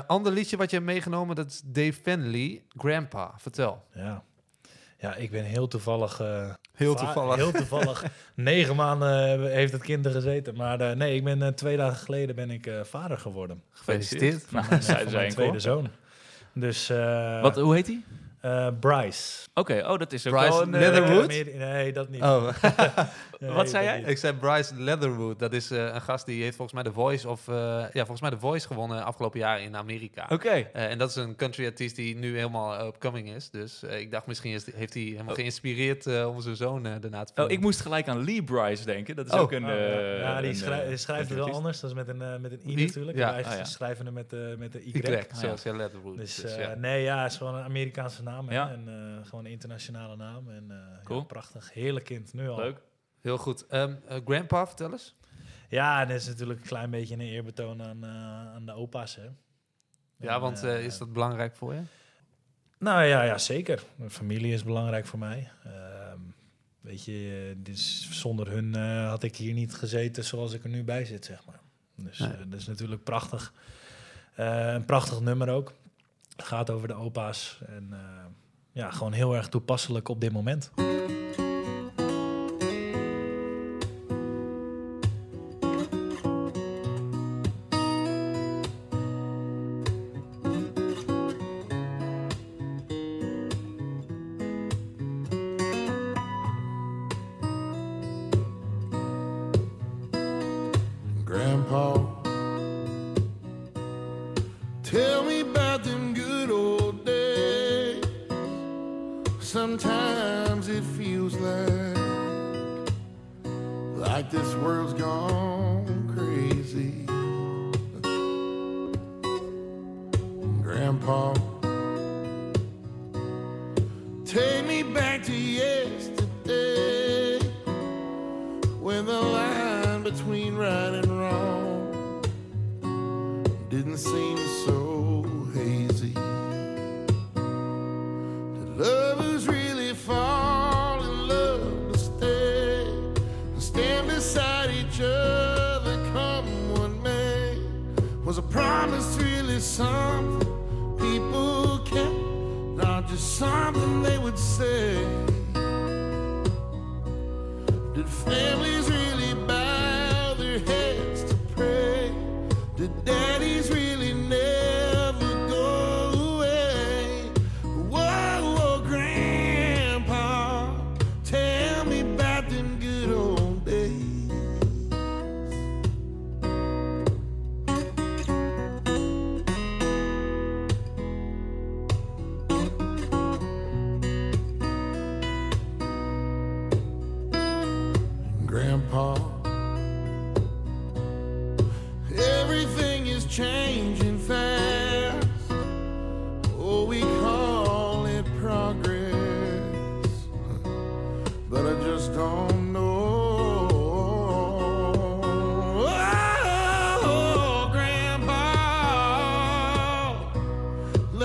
ander liedje wat je hebt meegenomen, dat is Dave Fenley, Grandpa. Vertel. Ja. Ja, ik ben heel toevallig... eh, Heel va- toevallig. Heel toevallig. Negen maanden eh, heeft het kind er gezeten. Maar eh, nee, ik ben eh, twee dagen geleden ben ik eh, vader geworden. Gefeliciteerd. Van Nou, mijn, van ik tweede zoon. Dus... eh, Wat, hoe heet hij? Eh, Bryce. Oké, oh, dat is ook Bryce wel een... Leatherwood? Nee, dat niet. Oh. Nee, Wat zei jij? niet. Ik zei Bryce Leatherwood. Dat is eh, een gast die heeft volgens mij de Voice of eh, ja, volgens mij de Voice gewonnen afgelopen jaar in Amerika. Oké. Eh, en dat is een country artiest die nu helemaal upcoming is. Dus eh, ik dacht misschien is, heeft hij helemaal geïnspireerd eh, om zijn zoon daarna te Oh, filmen. ik moest gelijk aan Lee Bryce denken. Dat is Oh. ook een... Oh, ja. ja, die een, schrij- die schrijft het wel anders. Dat is met een, eh, met een I natuurlijk. Ja. Ah, ja. schrijven hem met, de met de Y. Y, Ah, zoals ja. Leatherwood. Dus, Dus, eh, ja. nee, ja, het is gewoon een Amerikaanse naam. hè. En eh, gewoon een internationale naam. En, eh, Cool. ja, prachtig. Heerlijk kind, nu al. Leuk. Heel goed. Ehm, eh, grandpa, vertel eens. Ja, en dat is natuurlijk een klein beetje een eerbetoon aan, eh, aan de opa's. Hè. Ja, En, want eh, is dat belangrijk voor je? Nou ja, ja, zeker. Mijn familie is belangrijk voor mij. Ehm, weet je, dus zonder hun had ik hier niet gezeten zoals ik er nu bij zit, zeg maar. Dus Nee. dat is natuurlijk prachtig. Een prachtig nummer ook. Het gaat over de opa's. En ja, gewoon heel erg toepasselijk op dit moment.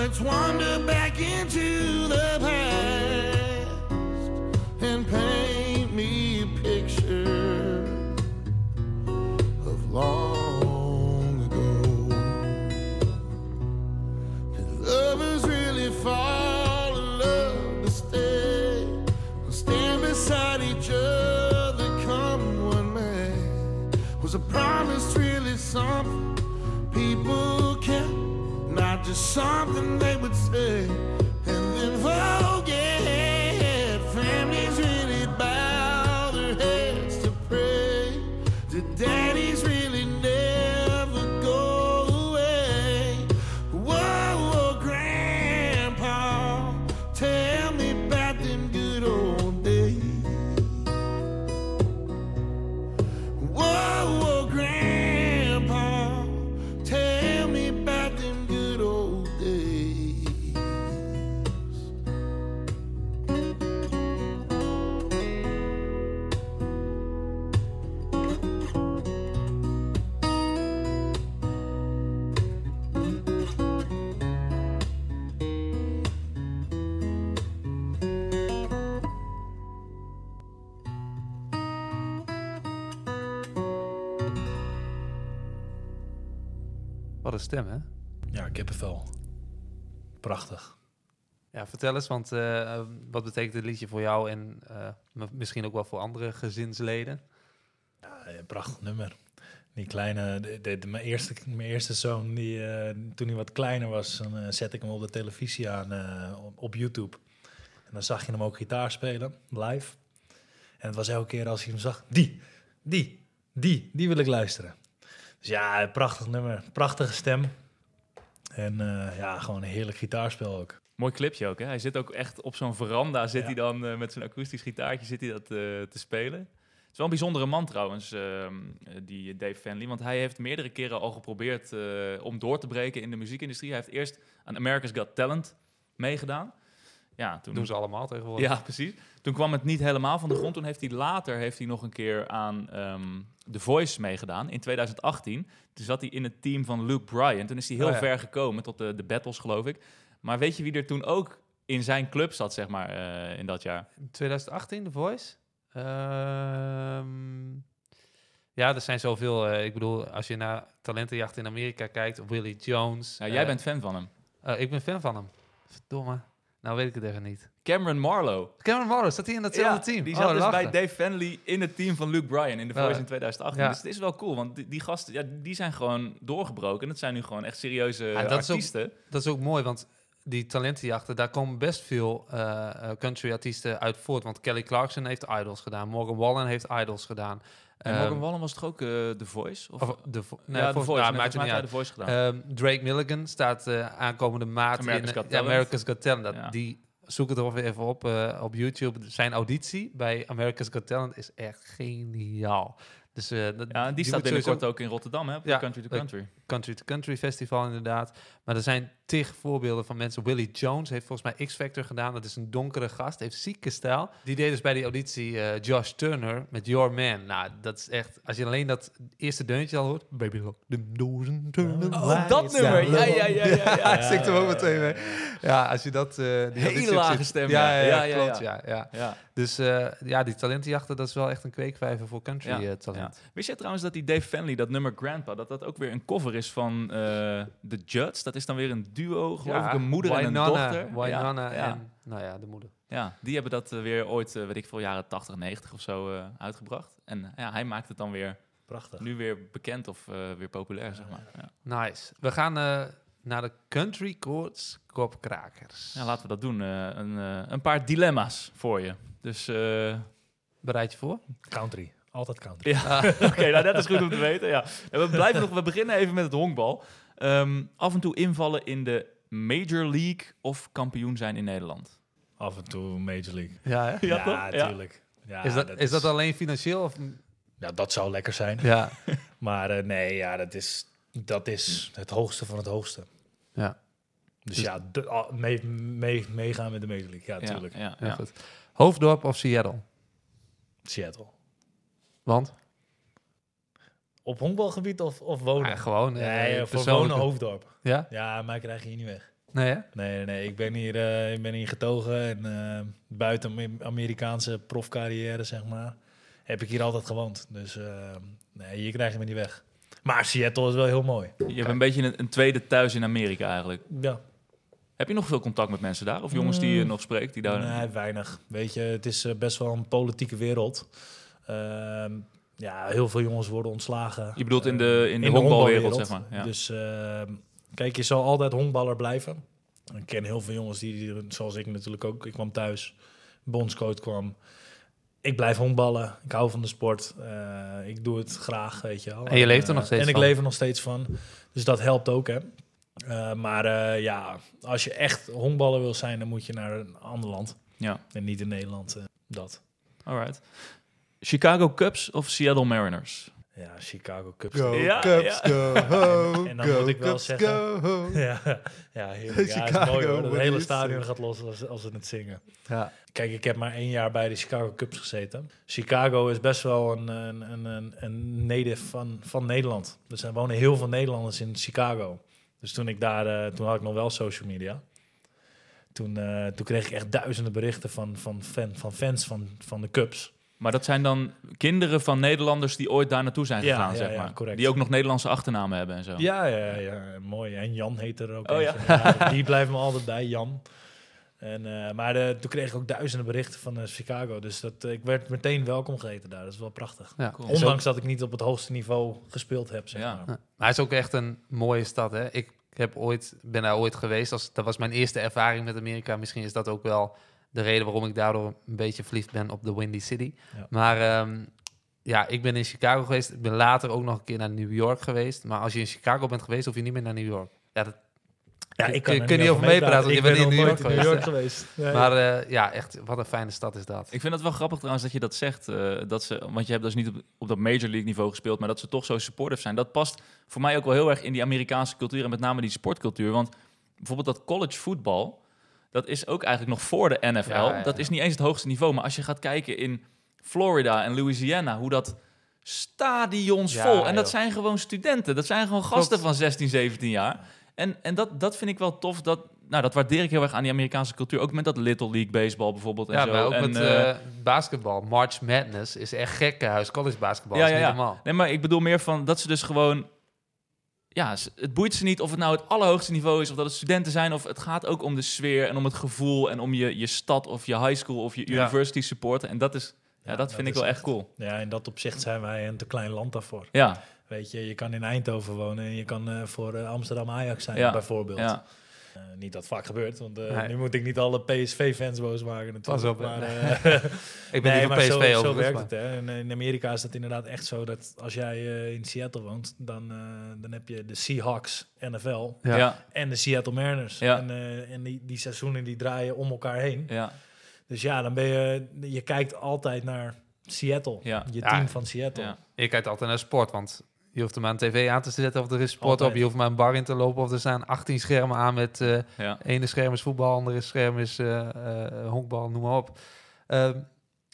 Let's wander back into something they would say vertel eens, want eh, eh, wat betekent dit liedje voor jou en eh, misschien ook wel voor andere gezinsleden? Ja, prachtig nummer. Die kleine, de, mijn, eerste, mijn eerste zoon, die, toen hij wat kleiner was, dan zette ik hem op de televisie aan op, op YouTube. En dan zag je hem ook gitaar spelen, live. En het was elke keer als hij hem zag, die, die, die, die wil ik luisteren. Dus ja, prachtig nummer, prachtige stem. En ja, gewoon een heerlijk gitaarspel ook. Mooi clipje ook, hè? Hij zit ook echt op zo'n veranda, zit Ja. hij dan eh, met zijn akoestisch gitaartje zit hij dat eh, te spelen. Het is wel een bijzondere man trouwens, ehm, eh, die Dave Fanley. Want hij heeft meerdere keren al geprobeerd om door te breken in de muziekindustrie. Hij heeft eerst aan America's Got Talent meegedaan. Ja, toen Doen ze allemaal tegenwoordig. Ja, precies. Toen kwam het niet helemaal van de grond. Toen heeft hij later heeft hij nog een keer aan ehm The Voice meegedaan in 2018. Toen zat hij in het team van Luke Bryan. Toen is hij heel Oh ja. ver gekomen tot de, de battles, geloof ik. Maar weet je wie er toen ook in zijn club zat, zeg maar, eh, in dat jaar? 2018, The Voice. Ehm, ja, er zijn zoveel. eh, ik bedoel, als je naar talentenjacht in Amerika kijkt, Willie Jones. Ja, jij eh, bent fan van hem. ik ben fan van hem. Verdomme. Nou weet ik het even niet. Cameron Marlowe. Cameron Morrow, zat hij in datzelfde Ja, team? Die Oh, zat dus lachen. bij Dave Fanley in het team van Luke Bryan in The Ja. Voice in 2018. Ja. Dus het is wel cool, want die, die gasten ja, die zijn gewoon doorgebroken. En het zijn nu gewoon echt serieuze dat is ook- artiesten. Dat is ook mooi, want die talentenjachten, daar komen best veel eh, eh, country-artiesten uit voort. Want Kelly Clarkson heeft Idols gedaan, Morgan Wallen heeft Idols gedaan. En Morgan Ehm, Wallen was toch ook eh The Voice? Of, Of de vo- nee, ja, The Voice. maakt niet hij The Voice gedaan. Ehm, Drake Milligan staat aankomende maand America's in Got ja, Talent. America's Got Talent. Dat, Ja. Die zoek het er even op op YouTube. Zijn auditie bij America's Got Talent is echt geniaal. Dus, dat, ja, die, staat moet binnenkort ook in Rotterdam, hè? Op Ja, de Country to Country. Country to Country Festival inderdaad. Maar er zijn tig voorbeelden van mensen. Willie Jones heeft volgens mij X-Factor gedaan. Dat is een donkere gast, heeft zieke stijl. Die deed dus bij die auditie eh, Josh Turner met Your Man. Nou, dat is echt... Als je alleen dat eerste deuntje al hoort... Baby look the doors and turn the Oh, dat nummer. Ja, ja, ja, ja, ja. ik zingt hem ook meteen mee. Ja, als je dat... eh die Hele lage zit- stem, Ja, ja. ja, Ja, ja, ja, klopt. ja. Ja, ja. Ja. Dus eh, ja, die talentenjachten, dat is wel echt een kweekvijver voor country Ja, talent. ja. Wist jij trouwens dat die Dave Fanley, dat nummer Grandpa, dat dat ook weer een cover is van eh The Judds? Dat is dan weer een duo, geloof ik, een moeder en een dochter. Ja, ja. en, nou ja, de moeder. Ja, die hebben dat eh, weer ooit, eh, weet ik veel, jaren 80, 90 of zo eh, uitgebracht. En ja, hij maakt het dan weer Prachtig. nu weer bekend of eh, weer populair, zeg maar. Ja. Nice. We gaan eh, naar de Country Courts Kopkrakers. Ja, laten we dat doen. Eh, een, eh, een paar dilemma's voor je. Dus eh, Bereid je voor? Country. Altijd country. Ja, oké, nou dat is goed om te weten. Ja. En we blijven nog, we beginnen even met het honkbal. Ehm, af en toe invallen in de Major League of kampioen zijn in Nederland. Af en toe Major League. Ja, hè? Ja, Ja, toch? Ja. tuurlijk. Ja, is, dat, is dat alleen financieel? Of? Ja, dat zou lekker zijn. Ja. Maar eh, nee, ja, dat is, dat is het hoogste van het hoogste. ja. Dus, Dus- ja, de, al- mee, mee, meegaan met de Major League. Ja, Ja, tuurlijk. ja, ja. goed. Hoofddorp of Seattle? Seattle. Want? Op honkbalgebied of, of wonen? Ja, gewoon, eh, Nee, voor persoonlijke- wonen Hoofddorp. Ja? Ja, mij krijg je hier niet weg. Nee, hè? Nee, nee, nee. Ik ben hier, eh, ik ben hier getogen en eh, buiten mijn Amerikaanse profcarrière, zeg maar, heb ik hier altijd gewoond. Dus eh, nee, hier krijg je me niet weg. Maar Seattle is wel heel mooi. Je hebt een beetje een, een tweede thuis in Amerika eigenlijk. Ja. Heb je nog veel contact met mensen daar? Of jongens die je Mm. nog spreekt? Die daar... Nee, weinig. Weet je, het is eh, best wel een politieke wereld. Ehm, ja, heel veel jongens worden ontslagen. Je bedoelt in de- Eh, in de honkbalwereld, zeg maar, ja. Dus ehm, kijk, je zal altijd honkballer blijven. Ik ken heel veel jongens die, die, zoals ik natuurlijk ook, ik kwam thuis, bondscoach kwam. Ik blijf honkballen, ik hou van de sport, eh, ik doe het graag, weet je wel. En je leeft er eh, nog steeds En ik van. leef er nog steeds van, dus dat helpt ook, hè. Eh, maar ja, als je echt honkballer wil zijn, dan moet je naar een ander land. Ja. En niet in Nederland, dat. Alright. Chicago Cubs of Seattle Mariners? Ja, Chicago Cubs. Go ja, Cubs, ja. go home, en dan go moet ik wel Cubs, zeggen... go home. ja, ja, heerlijk. Ja, het is mooi hoor. Het hele stadion gaat los als, als ze het zingen. Ja. Kijk, ik heb maar één jaar bij de Chicago Cubs gezeten. Chicago is best wel een, een, een, een, een native van, van Nederland. Dus er wonen heel veel Nederlanders in Chicago. Dus toen ik daar, eh, toen had ik nog wel social media. Toen, eh, toen kreeg ik echt duizenden berichten van, van, fan, van fans van, van de Cubs. Maar dat zijn dan kinderen van Nederlanders die ooit daar naartoe zijn gegaan, ja, zeg ja, maar. correct. Die ook nog Nederlandse achternamen hebben en zo. Ja, ja, ja, mooi. En Jan heet er ook Oh, ja? Ja, die blijft me altijd bij, Jan. En, eh, maar de, toen kreeg ik ook duizenden berichten van eh, Chicago. Dus dat, eh, ik werd meteen welkom geheten daar. Dat is wel prachtig. Ja. Cool. Ondanks dat ik niet op het hoogste niveau gespeeld heb. Zeg Ja. maar. Ja. Maar hij is ook echt een mooie stad. Hè? Ik heb ooit, ben daar ooit geweest. Als, dat was mijn eerste ervaring met Amerika. Misschien is dat ook wel de reden waarom ik daardoor een beetje verliefd ben op de Windy City. Ja. Maar ehm, ja, ik ben in Chicago geweest. Ik ben later ook nog een keer naar New York geweest. Maar als je in Chicago bent geweest, hoef je niet meer naar New York. Ja, dat, Ja, Kun- ik kan kun er je niet over meepraten, want Ik je bent ben in New York in New York geweest. Maar eh, ja, echt, wat een fijne stad is dat. Ik vind het wel grappig trouwens dat je dat zegt. eh, dat ze, want je hebt dus niet op, op dat Major League niveau gespeeld, maar dat ze toch zo supportive zijn. Dat past voor mij ook wel heel erg in die Amerikaanse cultuur en met name die sportcultuur. Want bijvoorbeeld dat college voetbal, dat is ook eigenlijk nog voor de NFL. Ja, ja, Dat is niet eens het hoogste niveau. Maar als je gaat kijken in Florida en Louisiana, hoe dat stadions vol. En dat joh. zijn gewoon studenten. Dat zijn gewoon gasten Klopt. van 16, 17 jaar. En, en dat, dat vind ik wel tof. Dat, nou, dat waardeer ik heel erg aan die Amerikaanse cultuur. Ook met dat Little League baseball bijvoorbeeld. En Ja, zo. maar ook en, met eh, eh, basketbal. March Madness is echt gekkenhuis. College basketbal Ja, is ja, niet ja. normaal. Nee, maar ik bedoel meer van dat ze dus gewoon... Ja, het boeit ze niet of het nou het allerhoogste niveau is... of dat het studenten zijn, of het gaat ook om de sfeer... en om het gevoel en om je, je stad of je high school of je Ja. university supporten. En dat is... Ja, Ja, dat dat vind ik wel echt cool. Ja, in dat opzicht zijn wij een te klein land daarvoor. Ja, Weet je, je kan in Eindhoven wonen en je kan eh, voor eh, Amsterdam Ajax zijn, Ja, bijvoorbeeld. ja. Eh, niet dat vaak gebeurt, want eh, Nee. nu moet ik niet alle PSV-fans boos maken natuurlijk. Pas op, maar, Nee. eh, Ik ben nee, niet van PSV zo, overigens, zo werkt maar- het. Hè. En, in Amerika is dat inderdaad echt zo dat als jij eh, in Seattle woont, dan, eh, dan heb je de Seahawks NFL Ja. ja, en de Seattle Mariners. Ja. En, eh, en die, die seizoenen die draaien om elkaar heen. ja. Dus ja, dan ben je, je kijkt altijd naar Seattle, Ja. je Ja. team van Seattle. ja. Je kijkt altijd naar sport, want je hoeft hem aan tv aan te zetten of er is sport Altijd. op. Je hoeft maar een bar in te lopen of er staan 18 schermen aan met eh ja. ene scherm is voetbal, andere scherm is eh, eh, honkbal, noem maar op. Ehm,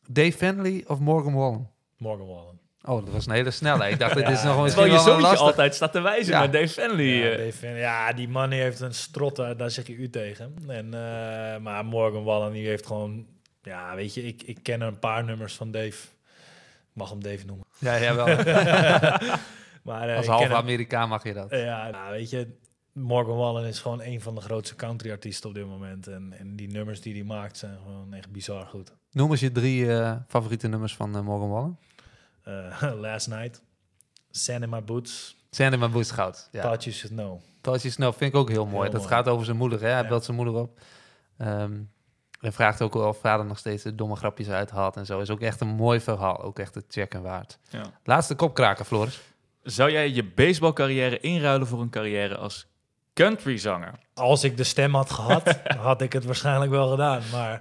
Dave Fenley of Morgan Wallen? Morgan Wallen. Oh, dat was een hele snelle. Ik dacht, dit Ja, is nog Terwijl je wel een zoontje lastig. altijd staat te wijzen Ja. met Dave Fenley. Ja. Dave Fenley, ja, die man heeft een strot, daar, zeg je u tegen. En, eh, maar Morgan Wallen die heeft gewoon... Ja, weet je, ik, ik ken een paar nummers van Dave. Ik mag hem Dave noemen. Ja, jawel. maar, eh, Als hem- Amerikaan mag je dat. Ja, nou, weet je, Morgan Wallen is gewoon een van de grootste country-artiesten op dit moment. En, en die nummers die hij maakt zijn gewoon echt bizar goed. Noem eens je drie eh, favoriete nummers van eh, Morgan Wallen. Last Night, Sand in My Boots, Sand in My Boots Goud. Ja. Thought You Should Know. Touch You Snow vind ik ook heel mooi. Heel dat mooi. gaat over zijn moeder. Hè? Hij Ja. belt zijn moeder op. Ehm, en vraagt ook wel of vader nog steeds de domme grapjes uithaalt en zo. Is ook echt een mooi verhaal. Ook echt het checken waard. Ja. Laatste kopkraker, Floris. Zou jij je baseballcarrière inruilen voor een carrière als countryzanger? Als ik de stem had gehad, had ik het waarschijnlijk wel gedaan. Maar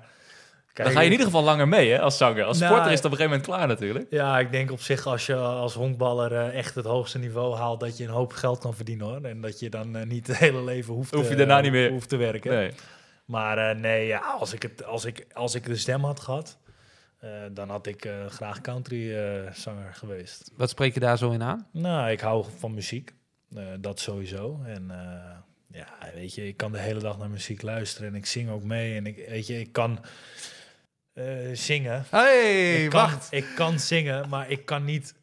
kijk, Dan ga je in ieder geval langer mee hè, als zanger. Als Nou, sporter is het op een gegeven moment klaar natuurlijk. Ja, ik denk op zich als je als honkballer eh, echt het hoogste niveau haalt, dat je een hoop geld kan verdienen hoor. En dat je dan eh, niet het hele leven hoeft, Hoef je daarna niet meer- hoeft te werken. Nee. Maar eh, nee, ja, als, ik het, als, ik, als ik de stem had gehad, eh, dan had ik eh, graag country eh, zanger geweest. Wat spreek je daar zo in aan? Nou, ik hou van muziek. Eh, dat sowieso. En eh, ja, weet je, ik kan de hele dag naar muziek luisteren en ik zing ook mee. En ik, weet je, ik kan eh, zingen. Hey, ik kan, wacht. Ik kan zingen, maar ik kan niet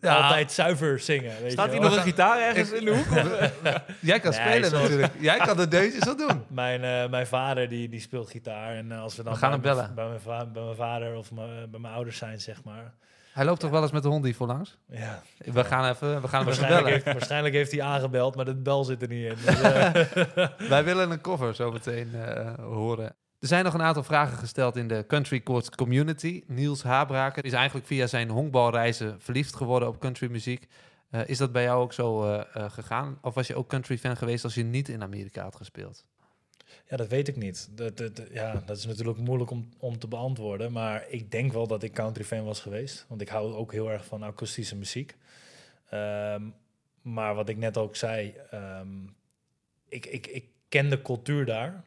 Ja. altijd zuiver zingen. Weet Staat hier nog een gitaar ergens in de hoek? Jij kan Nee, spelen zoals- natuurlijk. Jij kan de deuntjes al doen. Mijn, eh, mijn vader die, die speelt gitaar. En eh, als we dan We gaan hem bij, bellen. Bij mijn, va- bij mijn vader of mijn- bij mijn ouders zijn, zeg maar. Hij loopt toch wel eens met de hond die voorlangs? Ja. We gaan even, we gaan hem even Waarschijnlijk bellen. heeft, waarschijnlijk heeft hij aangebeld, maar de bel zit er niet in. Dus, eh, Wij willen een cover zo meteen eh, horen. Er zijn nog een aantal vragen gesteld in de Country Courts community. Niels Habraker is eigenlijk via zijn honkbalreizen verliefd geworden op countrymuziek. Eh is dat bij jou ook zo eh, eh, gegaan? Of was je ook country fan geweest als je niet in Amerika had gespeeld? Ja, dat weet ik niet. Dat, dat, ja, dat is natuurlijk moeilijk om, om te beantwoorden. Maar ik denk wel dat ik country fan was geweest. Want ik hou ook heel erg van akoestische muziek. Ehm, maar wat ik net ook zei, ehm, ik, ik, ik ken de cultuur daar.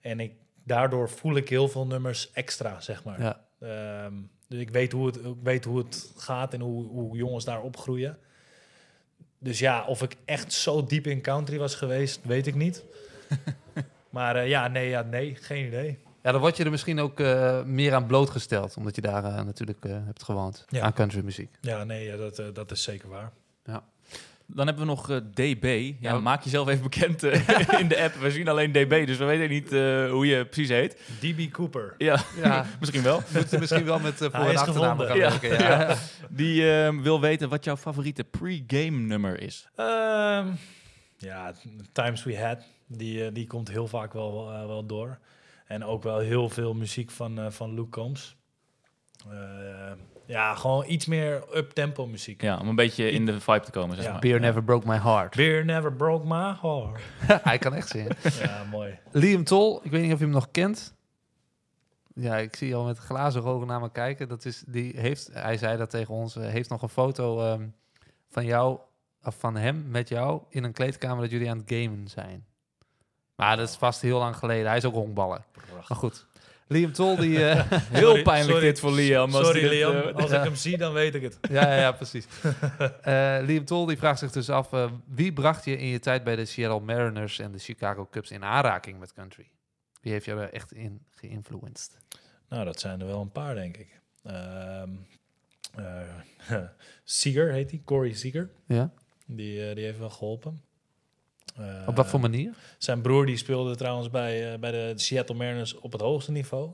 En ik, daardoor voel ik heel veel nummers extra, zeg maar. Ja. Ehm, dus ik weet hoe het, ik weet hoe het gaat en hoe, hoe jongens daar opgroeien. Dus ja, of ik echt zo diep in country was geweest, weet ik niet. maar eh, ja, nee, ja, nee, geen idee. Ja, dan word je er misschien ook eh, meer aan blootgesteld, omdat je daar eh, natuurlijk hebt gewoond Ja. aan countrymuziek. Ja, nee, ja, dat, dat is zeker waar. Dan hebben we nog eh, DB. Ja, Ja. maak jezelf even bekend eh, in de app. We zien alleen DB, dus we weten niet eh, hoe je precies heet. DB Cooper. Ja, Ja. misschien wel. Moet je misschien wel met uh, voor- Hij en is achternamen gaan werken. Ja. Ja. Die eh, wil weten wat jouw favoriete pre-game nummer is. Ehm, ja, Times We Had, die, die komt heel vaak wel, wel door. En ook wel heel veel muziek van, eh, van Luke Combs. Ja, gewoon iets meer up-tempo muziek. Ja, om een beetje in de vibe te komen, zeg Ja. maar. Beer Never Broke My Heart. Beer never broke my heart. Hij kan echt zingen. ja, mooi. Liam Tol, ik weet niet of je hem nog kent. Ja, ik zie je al met glazen ogen naar me kijken. Dat is, die heeft, hij zei dat tegen ons, eh, heeft nog een foto ehm, van jou, of van hem met jou in een kleedkamer dat jullie aan het gamen zijn. Maar dat is vast heel lang geleden. Hij is ook honkballer. Maar goed. Liam Tol, die... eh, Heel Sorry, pijnlijk sorry. dit voor Liam. als Sorry dit, Liam, eh, als ik hem zie dan weet ik het. ja, ja, ja, precies. Eh, Liam Tol die vraagt zich dus af, wie bracht je in je tijd bij de Seattle Mariners en de Chicago Cubs in aanraking met country? Wie heeft jou er echt in geïnfluenced? Nou, dat zijn er wel een paar, denk ik. Ehm eh, Seeger heet hij, Corey Seeger. Ja? Die, die heeft wel geholpen. Eh, Op wat voor manier? Zijn broer die speelde trouwens bij, eh, bij de Seattle Mariners op het hoogste niveau.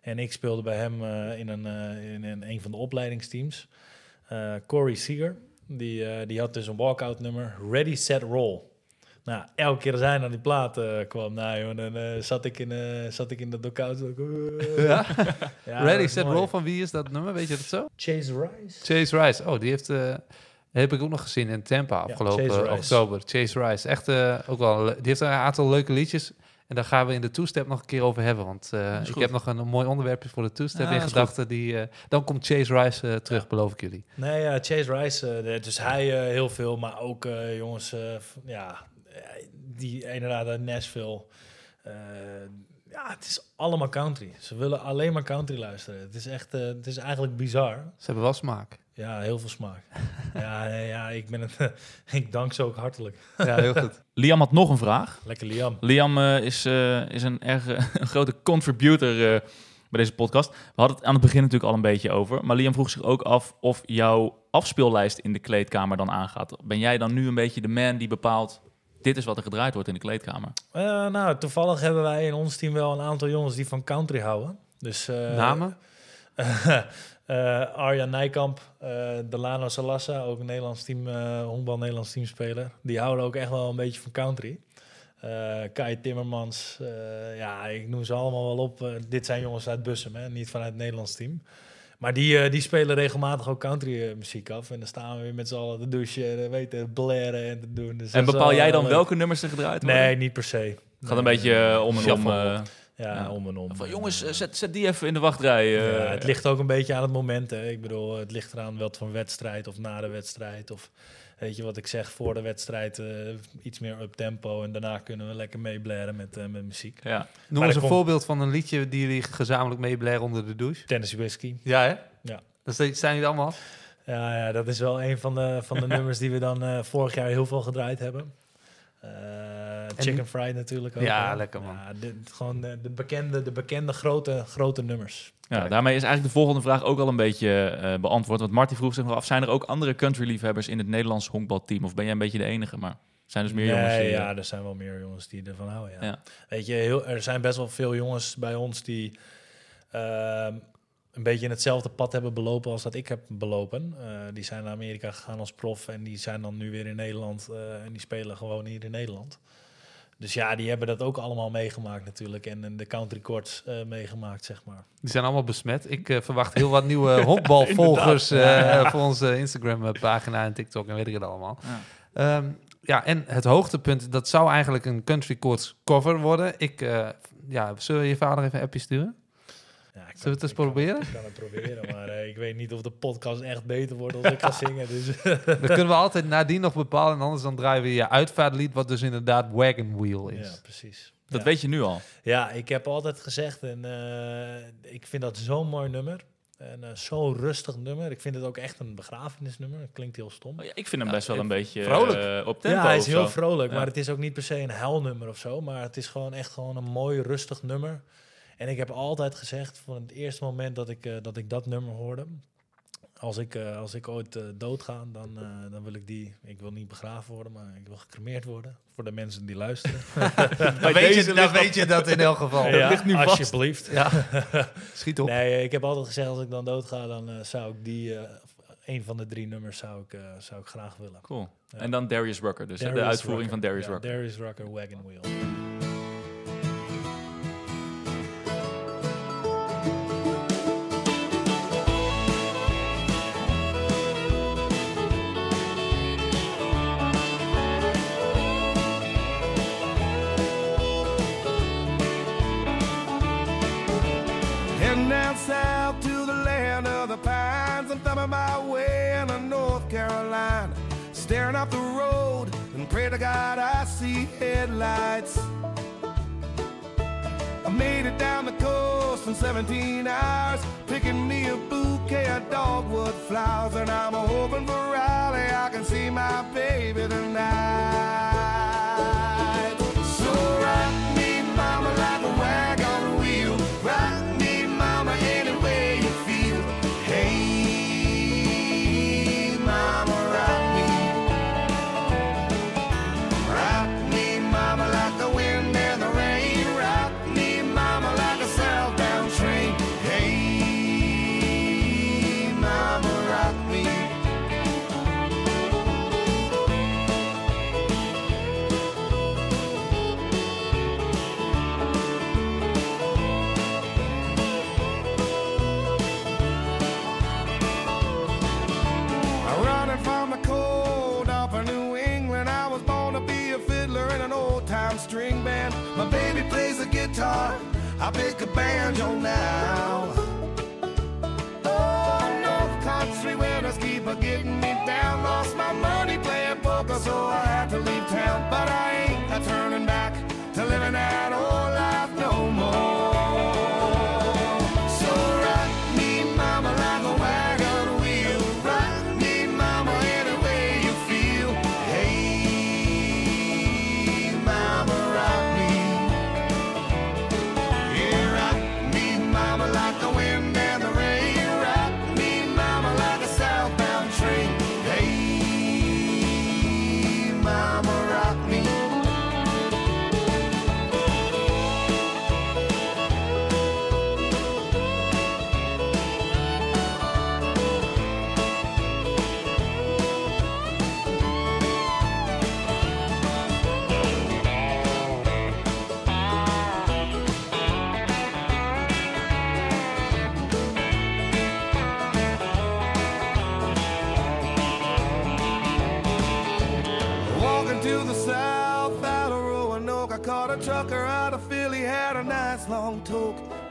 En ik speelde bij hem eh, in, een, eh, in een, een van de opleidingsteams. Corey Seeger, die, die had dus een walkout nummer, Ready, Set, Roll. Nou, elke keer als hij naar die plaat kwam, nou, joh, dan zat, ik in, zat ik in de dugout. Ja? Ja, Ready, Set, mooi. Roll, van wie is dat nummer? Weet je dat zo? Chase Rice. Chase Rice. Oh, die heeft... heb ik ook nog gezien in Tampa afgelopen Chase oktober. Chase Rice. Echt eh, ook wel... Die heeft een aantal leuke liedjes. En daar gaan we in de two-step nog een keer over hebben. Want eh, ik heb nog een, een mooi onderwerpje voor de two-step Ja, in gedachten. Die, eh, dan komt Chase Rice terug, beloof ik jullie. Nee, ja, Chase Rice, dus hij heel veel, maar ook jongens, ja, die inderdaad Nashville. Ja, het is allemaal country. Ze willen alleen maar country luisteren. Het is echt, het is eigenlijk bizar. Ze hebben wel smaak. Ja, heel veel smaak. ja, nee, ja, ik ben het, ik dank ze ook hartelijk. Ja, heel goed. Liam had nog een vraag. Lekker Liam. Liam eh, is, eh, is een erg eh, een grote contributor eh, bij deze podcast. We hadden het aan het begin natuurlijk al een beetje over. Maar Liam vroeg zich ook af of jouw afspeellijst in de kleedkamer dan aangaat. Ben jij dan nu een beetje de man die bepaalt... dit is wat er gedraaid wordt in de kleedkamer? Eh, nou, toevallig hebben wij in ons team wel een aantal jongens die van country houden. Dus, eh, Namen? Eh, Arjan Nijkamp, eh, Delano Salassa, ook een Nederlands team, eh honkbal Nederlands teamspeler. Die houden ook echt wel een beetje van country. Eh Kai Timmermans, eh, ja, ik noem ze allemaal wel op. Dit zijn jongens uit Bussum, hè, niet vanuit het Nederlands team. Maar die, eh, die spelen regelmatig ook country muziek af. En dan staan we weer met z'n allen te douchen, en, weet je, blaren en te doen. Dus En bepaal jij dan leuk. welke nummers er gedraaid worden? Nee, niet per se. Het gaat Nee, een beetje om en om. Ja, ja. om en om. van En, jongens, eh, zet, zet die even in de wachtrij. eh. ja, het ligt ook een beetje aan het moment. Hè. Ik bedoel, het ligt eraan wat voor wedstrijd of na de wedstrijd. Of weet je wat ik zeg, voor de wedstrijd eh, iets meer up tempo. En daarna kunnen we lekker meeblaren met, met muziek. Ja. Noem Maar eens een voorbeeld van een liedje die jullie gezamenlijk meeblaren onder de douche. Tennessee Whiskey. Ja, hè? Ja. Dat zijn jullie allemaal? Ja, ja, dat is wel een van de, van de nummers die we dan eh, vorig jaar heel veel gedraaid hebben. Eh, Chicken Fried natuurlijk ook. Ja, hè. lekker, man. Ja, gewoon de, de bekende, de bekende grote, grote nummers. Ja, daarmee is eigenlijk de volgende vraag ook al een beetje eh, beantwoord. Want Marty vroeg zich nog af, zijn er ook andere country-liefhebbers in het Nederlands honkbalteam? Of ben jij een beetje de enige? Maar er zijn dus meer nee, jongens die... Ja, er zijn wel meer jongens die ervan houden. Ja. Ja. Weet je, heel, er zijn best wel veel jongens bij ons die ehm, een beetje in hetzelfde pad hebben belopen als dat ik heb belopen. Eh, die zijn naar Amerika gegaan als prof en die zijn dan nu weer in Nederland eh, en die spelen gewoon hier in Nederland. Dus ja, die hebben dat ook allemaal meegemaakt natuurlijk en, en de country courts eh, meegemaakt, zeg maar. Die zijn allemaal besmet. Ik verwacht heel wat nieuwe honkbalvolgers eh, voor onze Instagram-pagina en TikTok en weet ik het allemaal. Ja. Ehm, ja, en het hoogtepunt, dat zou eigenlijk een country courts cover worden. Ik, eh, ja, zullen we je vader even een appje sturen? Zullen we het eens kan proberen? Ik kan het proberen, maar eh, ik weet niet of de podcast echt beter wordt als ik ga zingen. Dus Dan kunnen we altijd nadien nog bepalen. En anders dan draaien we je uitvaartlied, wat dus inderdaad Wagon Wheel is. ja, precies. Dat Ja. weet je nu al. Ja, ik heb altijd gezegd en eh, ik vind dat zo'n mooi nummer. En eh, zo'n rustig nummer. Ik vind het ook echt een begrafenisnummer. Het klinkt heel stom. Oh ja, ik vind hem Ja, best wel een beetje vrolijk. eh, op tempo. ja, hij is heel vrolijk, Ja. maar het is ook niet per se een huilnummer of zo. Maar het is gewoon echt gewoon een mooi, rustig nummer. En ik heb altijd gezegd, van het eerste moment dat ik, eh, dat, ik dat nummer hoorde... als ik, eh, als ik ooit eh, doodga, dan, eh, dan wil ik die... Ik wil niet begraven worden, maar ik wil gecremeerd worden. Voor de mensen die luisteren. Dan weet je- dan weet je dat in elk geval. Dat ligt nu vast. alsjeblieft. Ja. Schiet op. Nee, ik heb altijd gezegd, als ik dan doodga, dan zou ik die... eh, een van de drie nummers zou ik, eh, zou ik graag willen. Cool. Ja. En dan Darius Rucker, dus de uitvoering Rucker. van Darius Ja, Rucker. Darius Rucker, Wagon Wheel. Up the road and pray to God I see headlights. I made it down the coast in 17 hours, picking me a bouquet of dogwood flowers. And I'm hoping for Raleigh, I can see my baby tonight. Guitar, I pick a banjo now.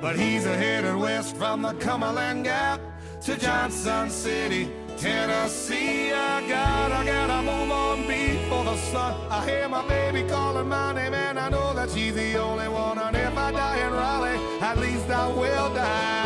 But he's a headed west from the Cumberland Gap to Johnson City, Tennessee. I got, I gotta move on before the sun. I hear my baby calling my name, and I know that she's the only one. And if I die in Raleigh, at least I will die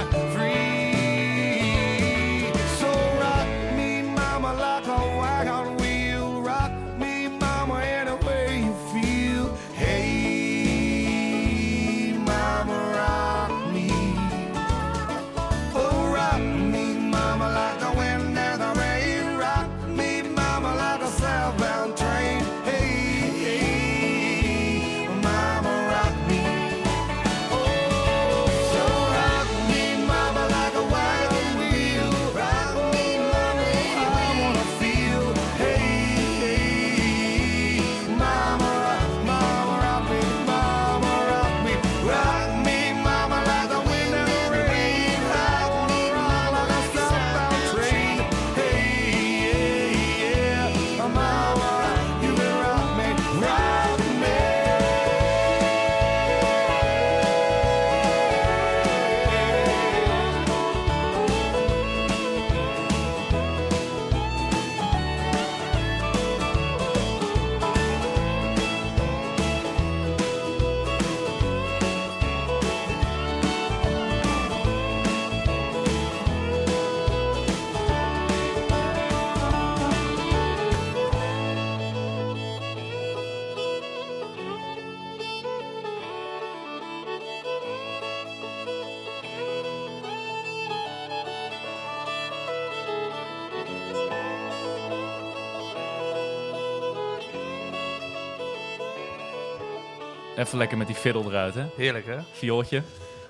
Even lekker met die fiddle eruit, hè? Heerlijk, hè? Viooltje.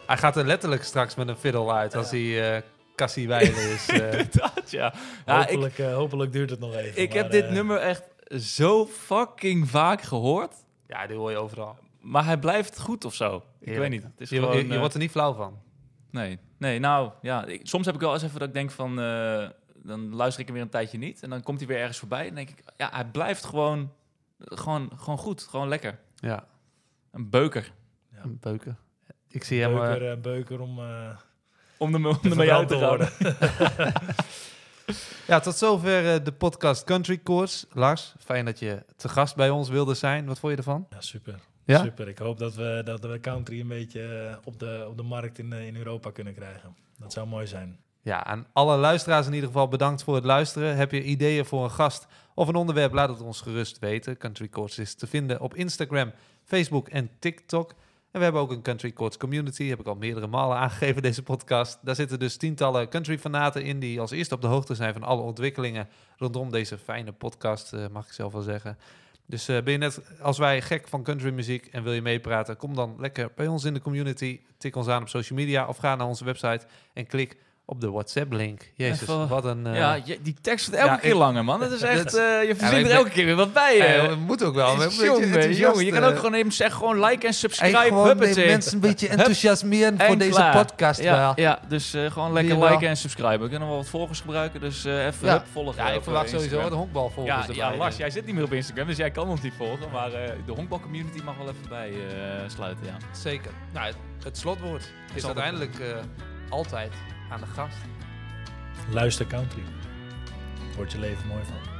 Hij gaat er letterlijk straks met een fiddle uit als hij eh Cassie Weilen is. eh. Inderdaad, ja. ja ik, hopelijk, eh, hopelijk duurt het nog even. ik maar, heb dit nummer echt zo fucking vaak gehoord. ja, die hoor je overal. Maar hij blijft goed of zo. Ik Heerlijk. weet niet. Het is Je, gewoon, je, je wordt er niet flauw van. Nee, nee nou ja. Ik, soms heb ik wel eens even dat ik denk van. eh, dan luister ik hem weer een tijdje niet. En dan komt hij weer ergens voorbij. En dan denk ik, ja, hij blijft gewoon, gewoon, gewoon goed. Gewoon lekker. Ja, Een beuker. een beuken. Ik zie hem... eh, Beuker, eh, beuker om... eh, Om de, om te de te verbrand worden. Ja, tot zover eh, de podcast Country Course. Lars, fijn dat je te gast bij ons wilde zijn. Wat vond je ervan? Ja, super. Ja? Super. Ik hoop dat we, dat we country een beetje eh, op, de, op de markt in, eh, in Europa kunnen krijgen. Dat zou mooi zijn. Ja, aan alle luisteraars in ieder geval bedankt voor het luisteren. Heb je ideeën voor een gast of een onderwerp, laat het ons gerust weten. Country Courts is te vinden op Instagram, Facebook en TikTok. En we hebben ook een Country Courts community, heb ik al meerdere malen aangegeven deze podcast. Daar zitten dus tientallen country fanaten in die als eerste op de hoogte zijn van alle ontwikkelingen rondom deze fijne podcast, eh, mag ik zelf wel zeggen. Dus eh, ben je net als wij gek van country muziek en wil je meepraten, kom dan lekker bij ons in de community. Tik ons aan op social media of ga naar onze website en klik op de WhatsApp-link. Jezus, Even- wat een... eh, Ja, die tekst wordt elke ja, keer ik- langer, man. Het is echt, Dat- eh, je verzint er ben- elke keer weer wat bij. eh. Ja, we moeten ook wel. We hebben een beetje jongen, jongen, je kan ook gewoon even zeggen, gewoon like en subscribe. Hey, gewoon mensen een beetje enthousiasmeren voor en deze klaar. podcast Ja, wel. ja dus eh, gewoon lekker liken en subscriben. We kunnen wel wat volgers gebruiken, dus eh, even Ja. hup, volgen. Ja, ik verwacht sowieso de honkbalvolgers Ja, erbij. ja, Lars, jij zit niet meer op Instagram, dus jij kan ons niet volgen. Maar eh, de honkbalcommunity mag wel even bij eh, sluiten, ja. Zeker. Nou, het, het slotwoord is uiteindelijk eh, altijd aan de gast. Luister country. Wordt je leven mooi van.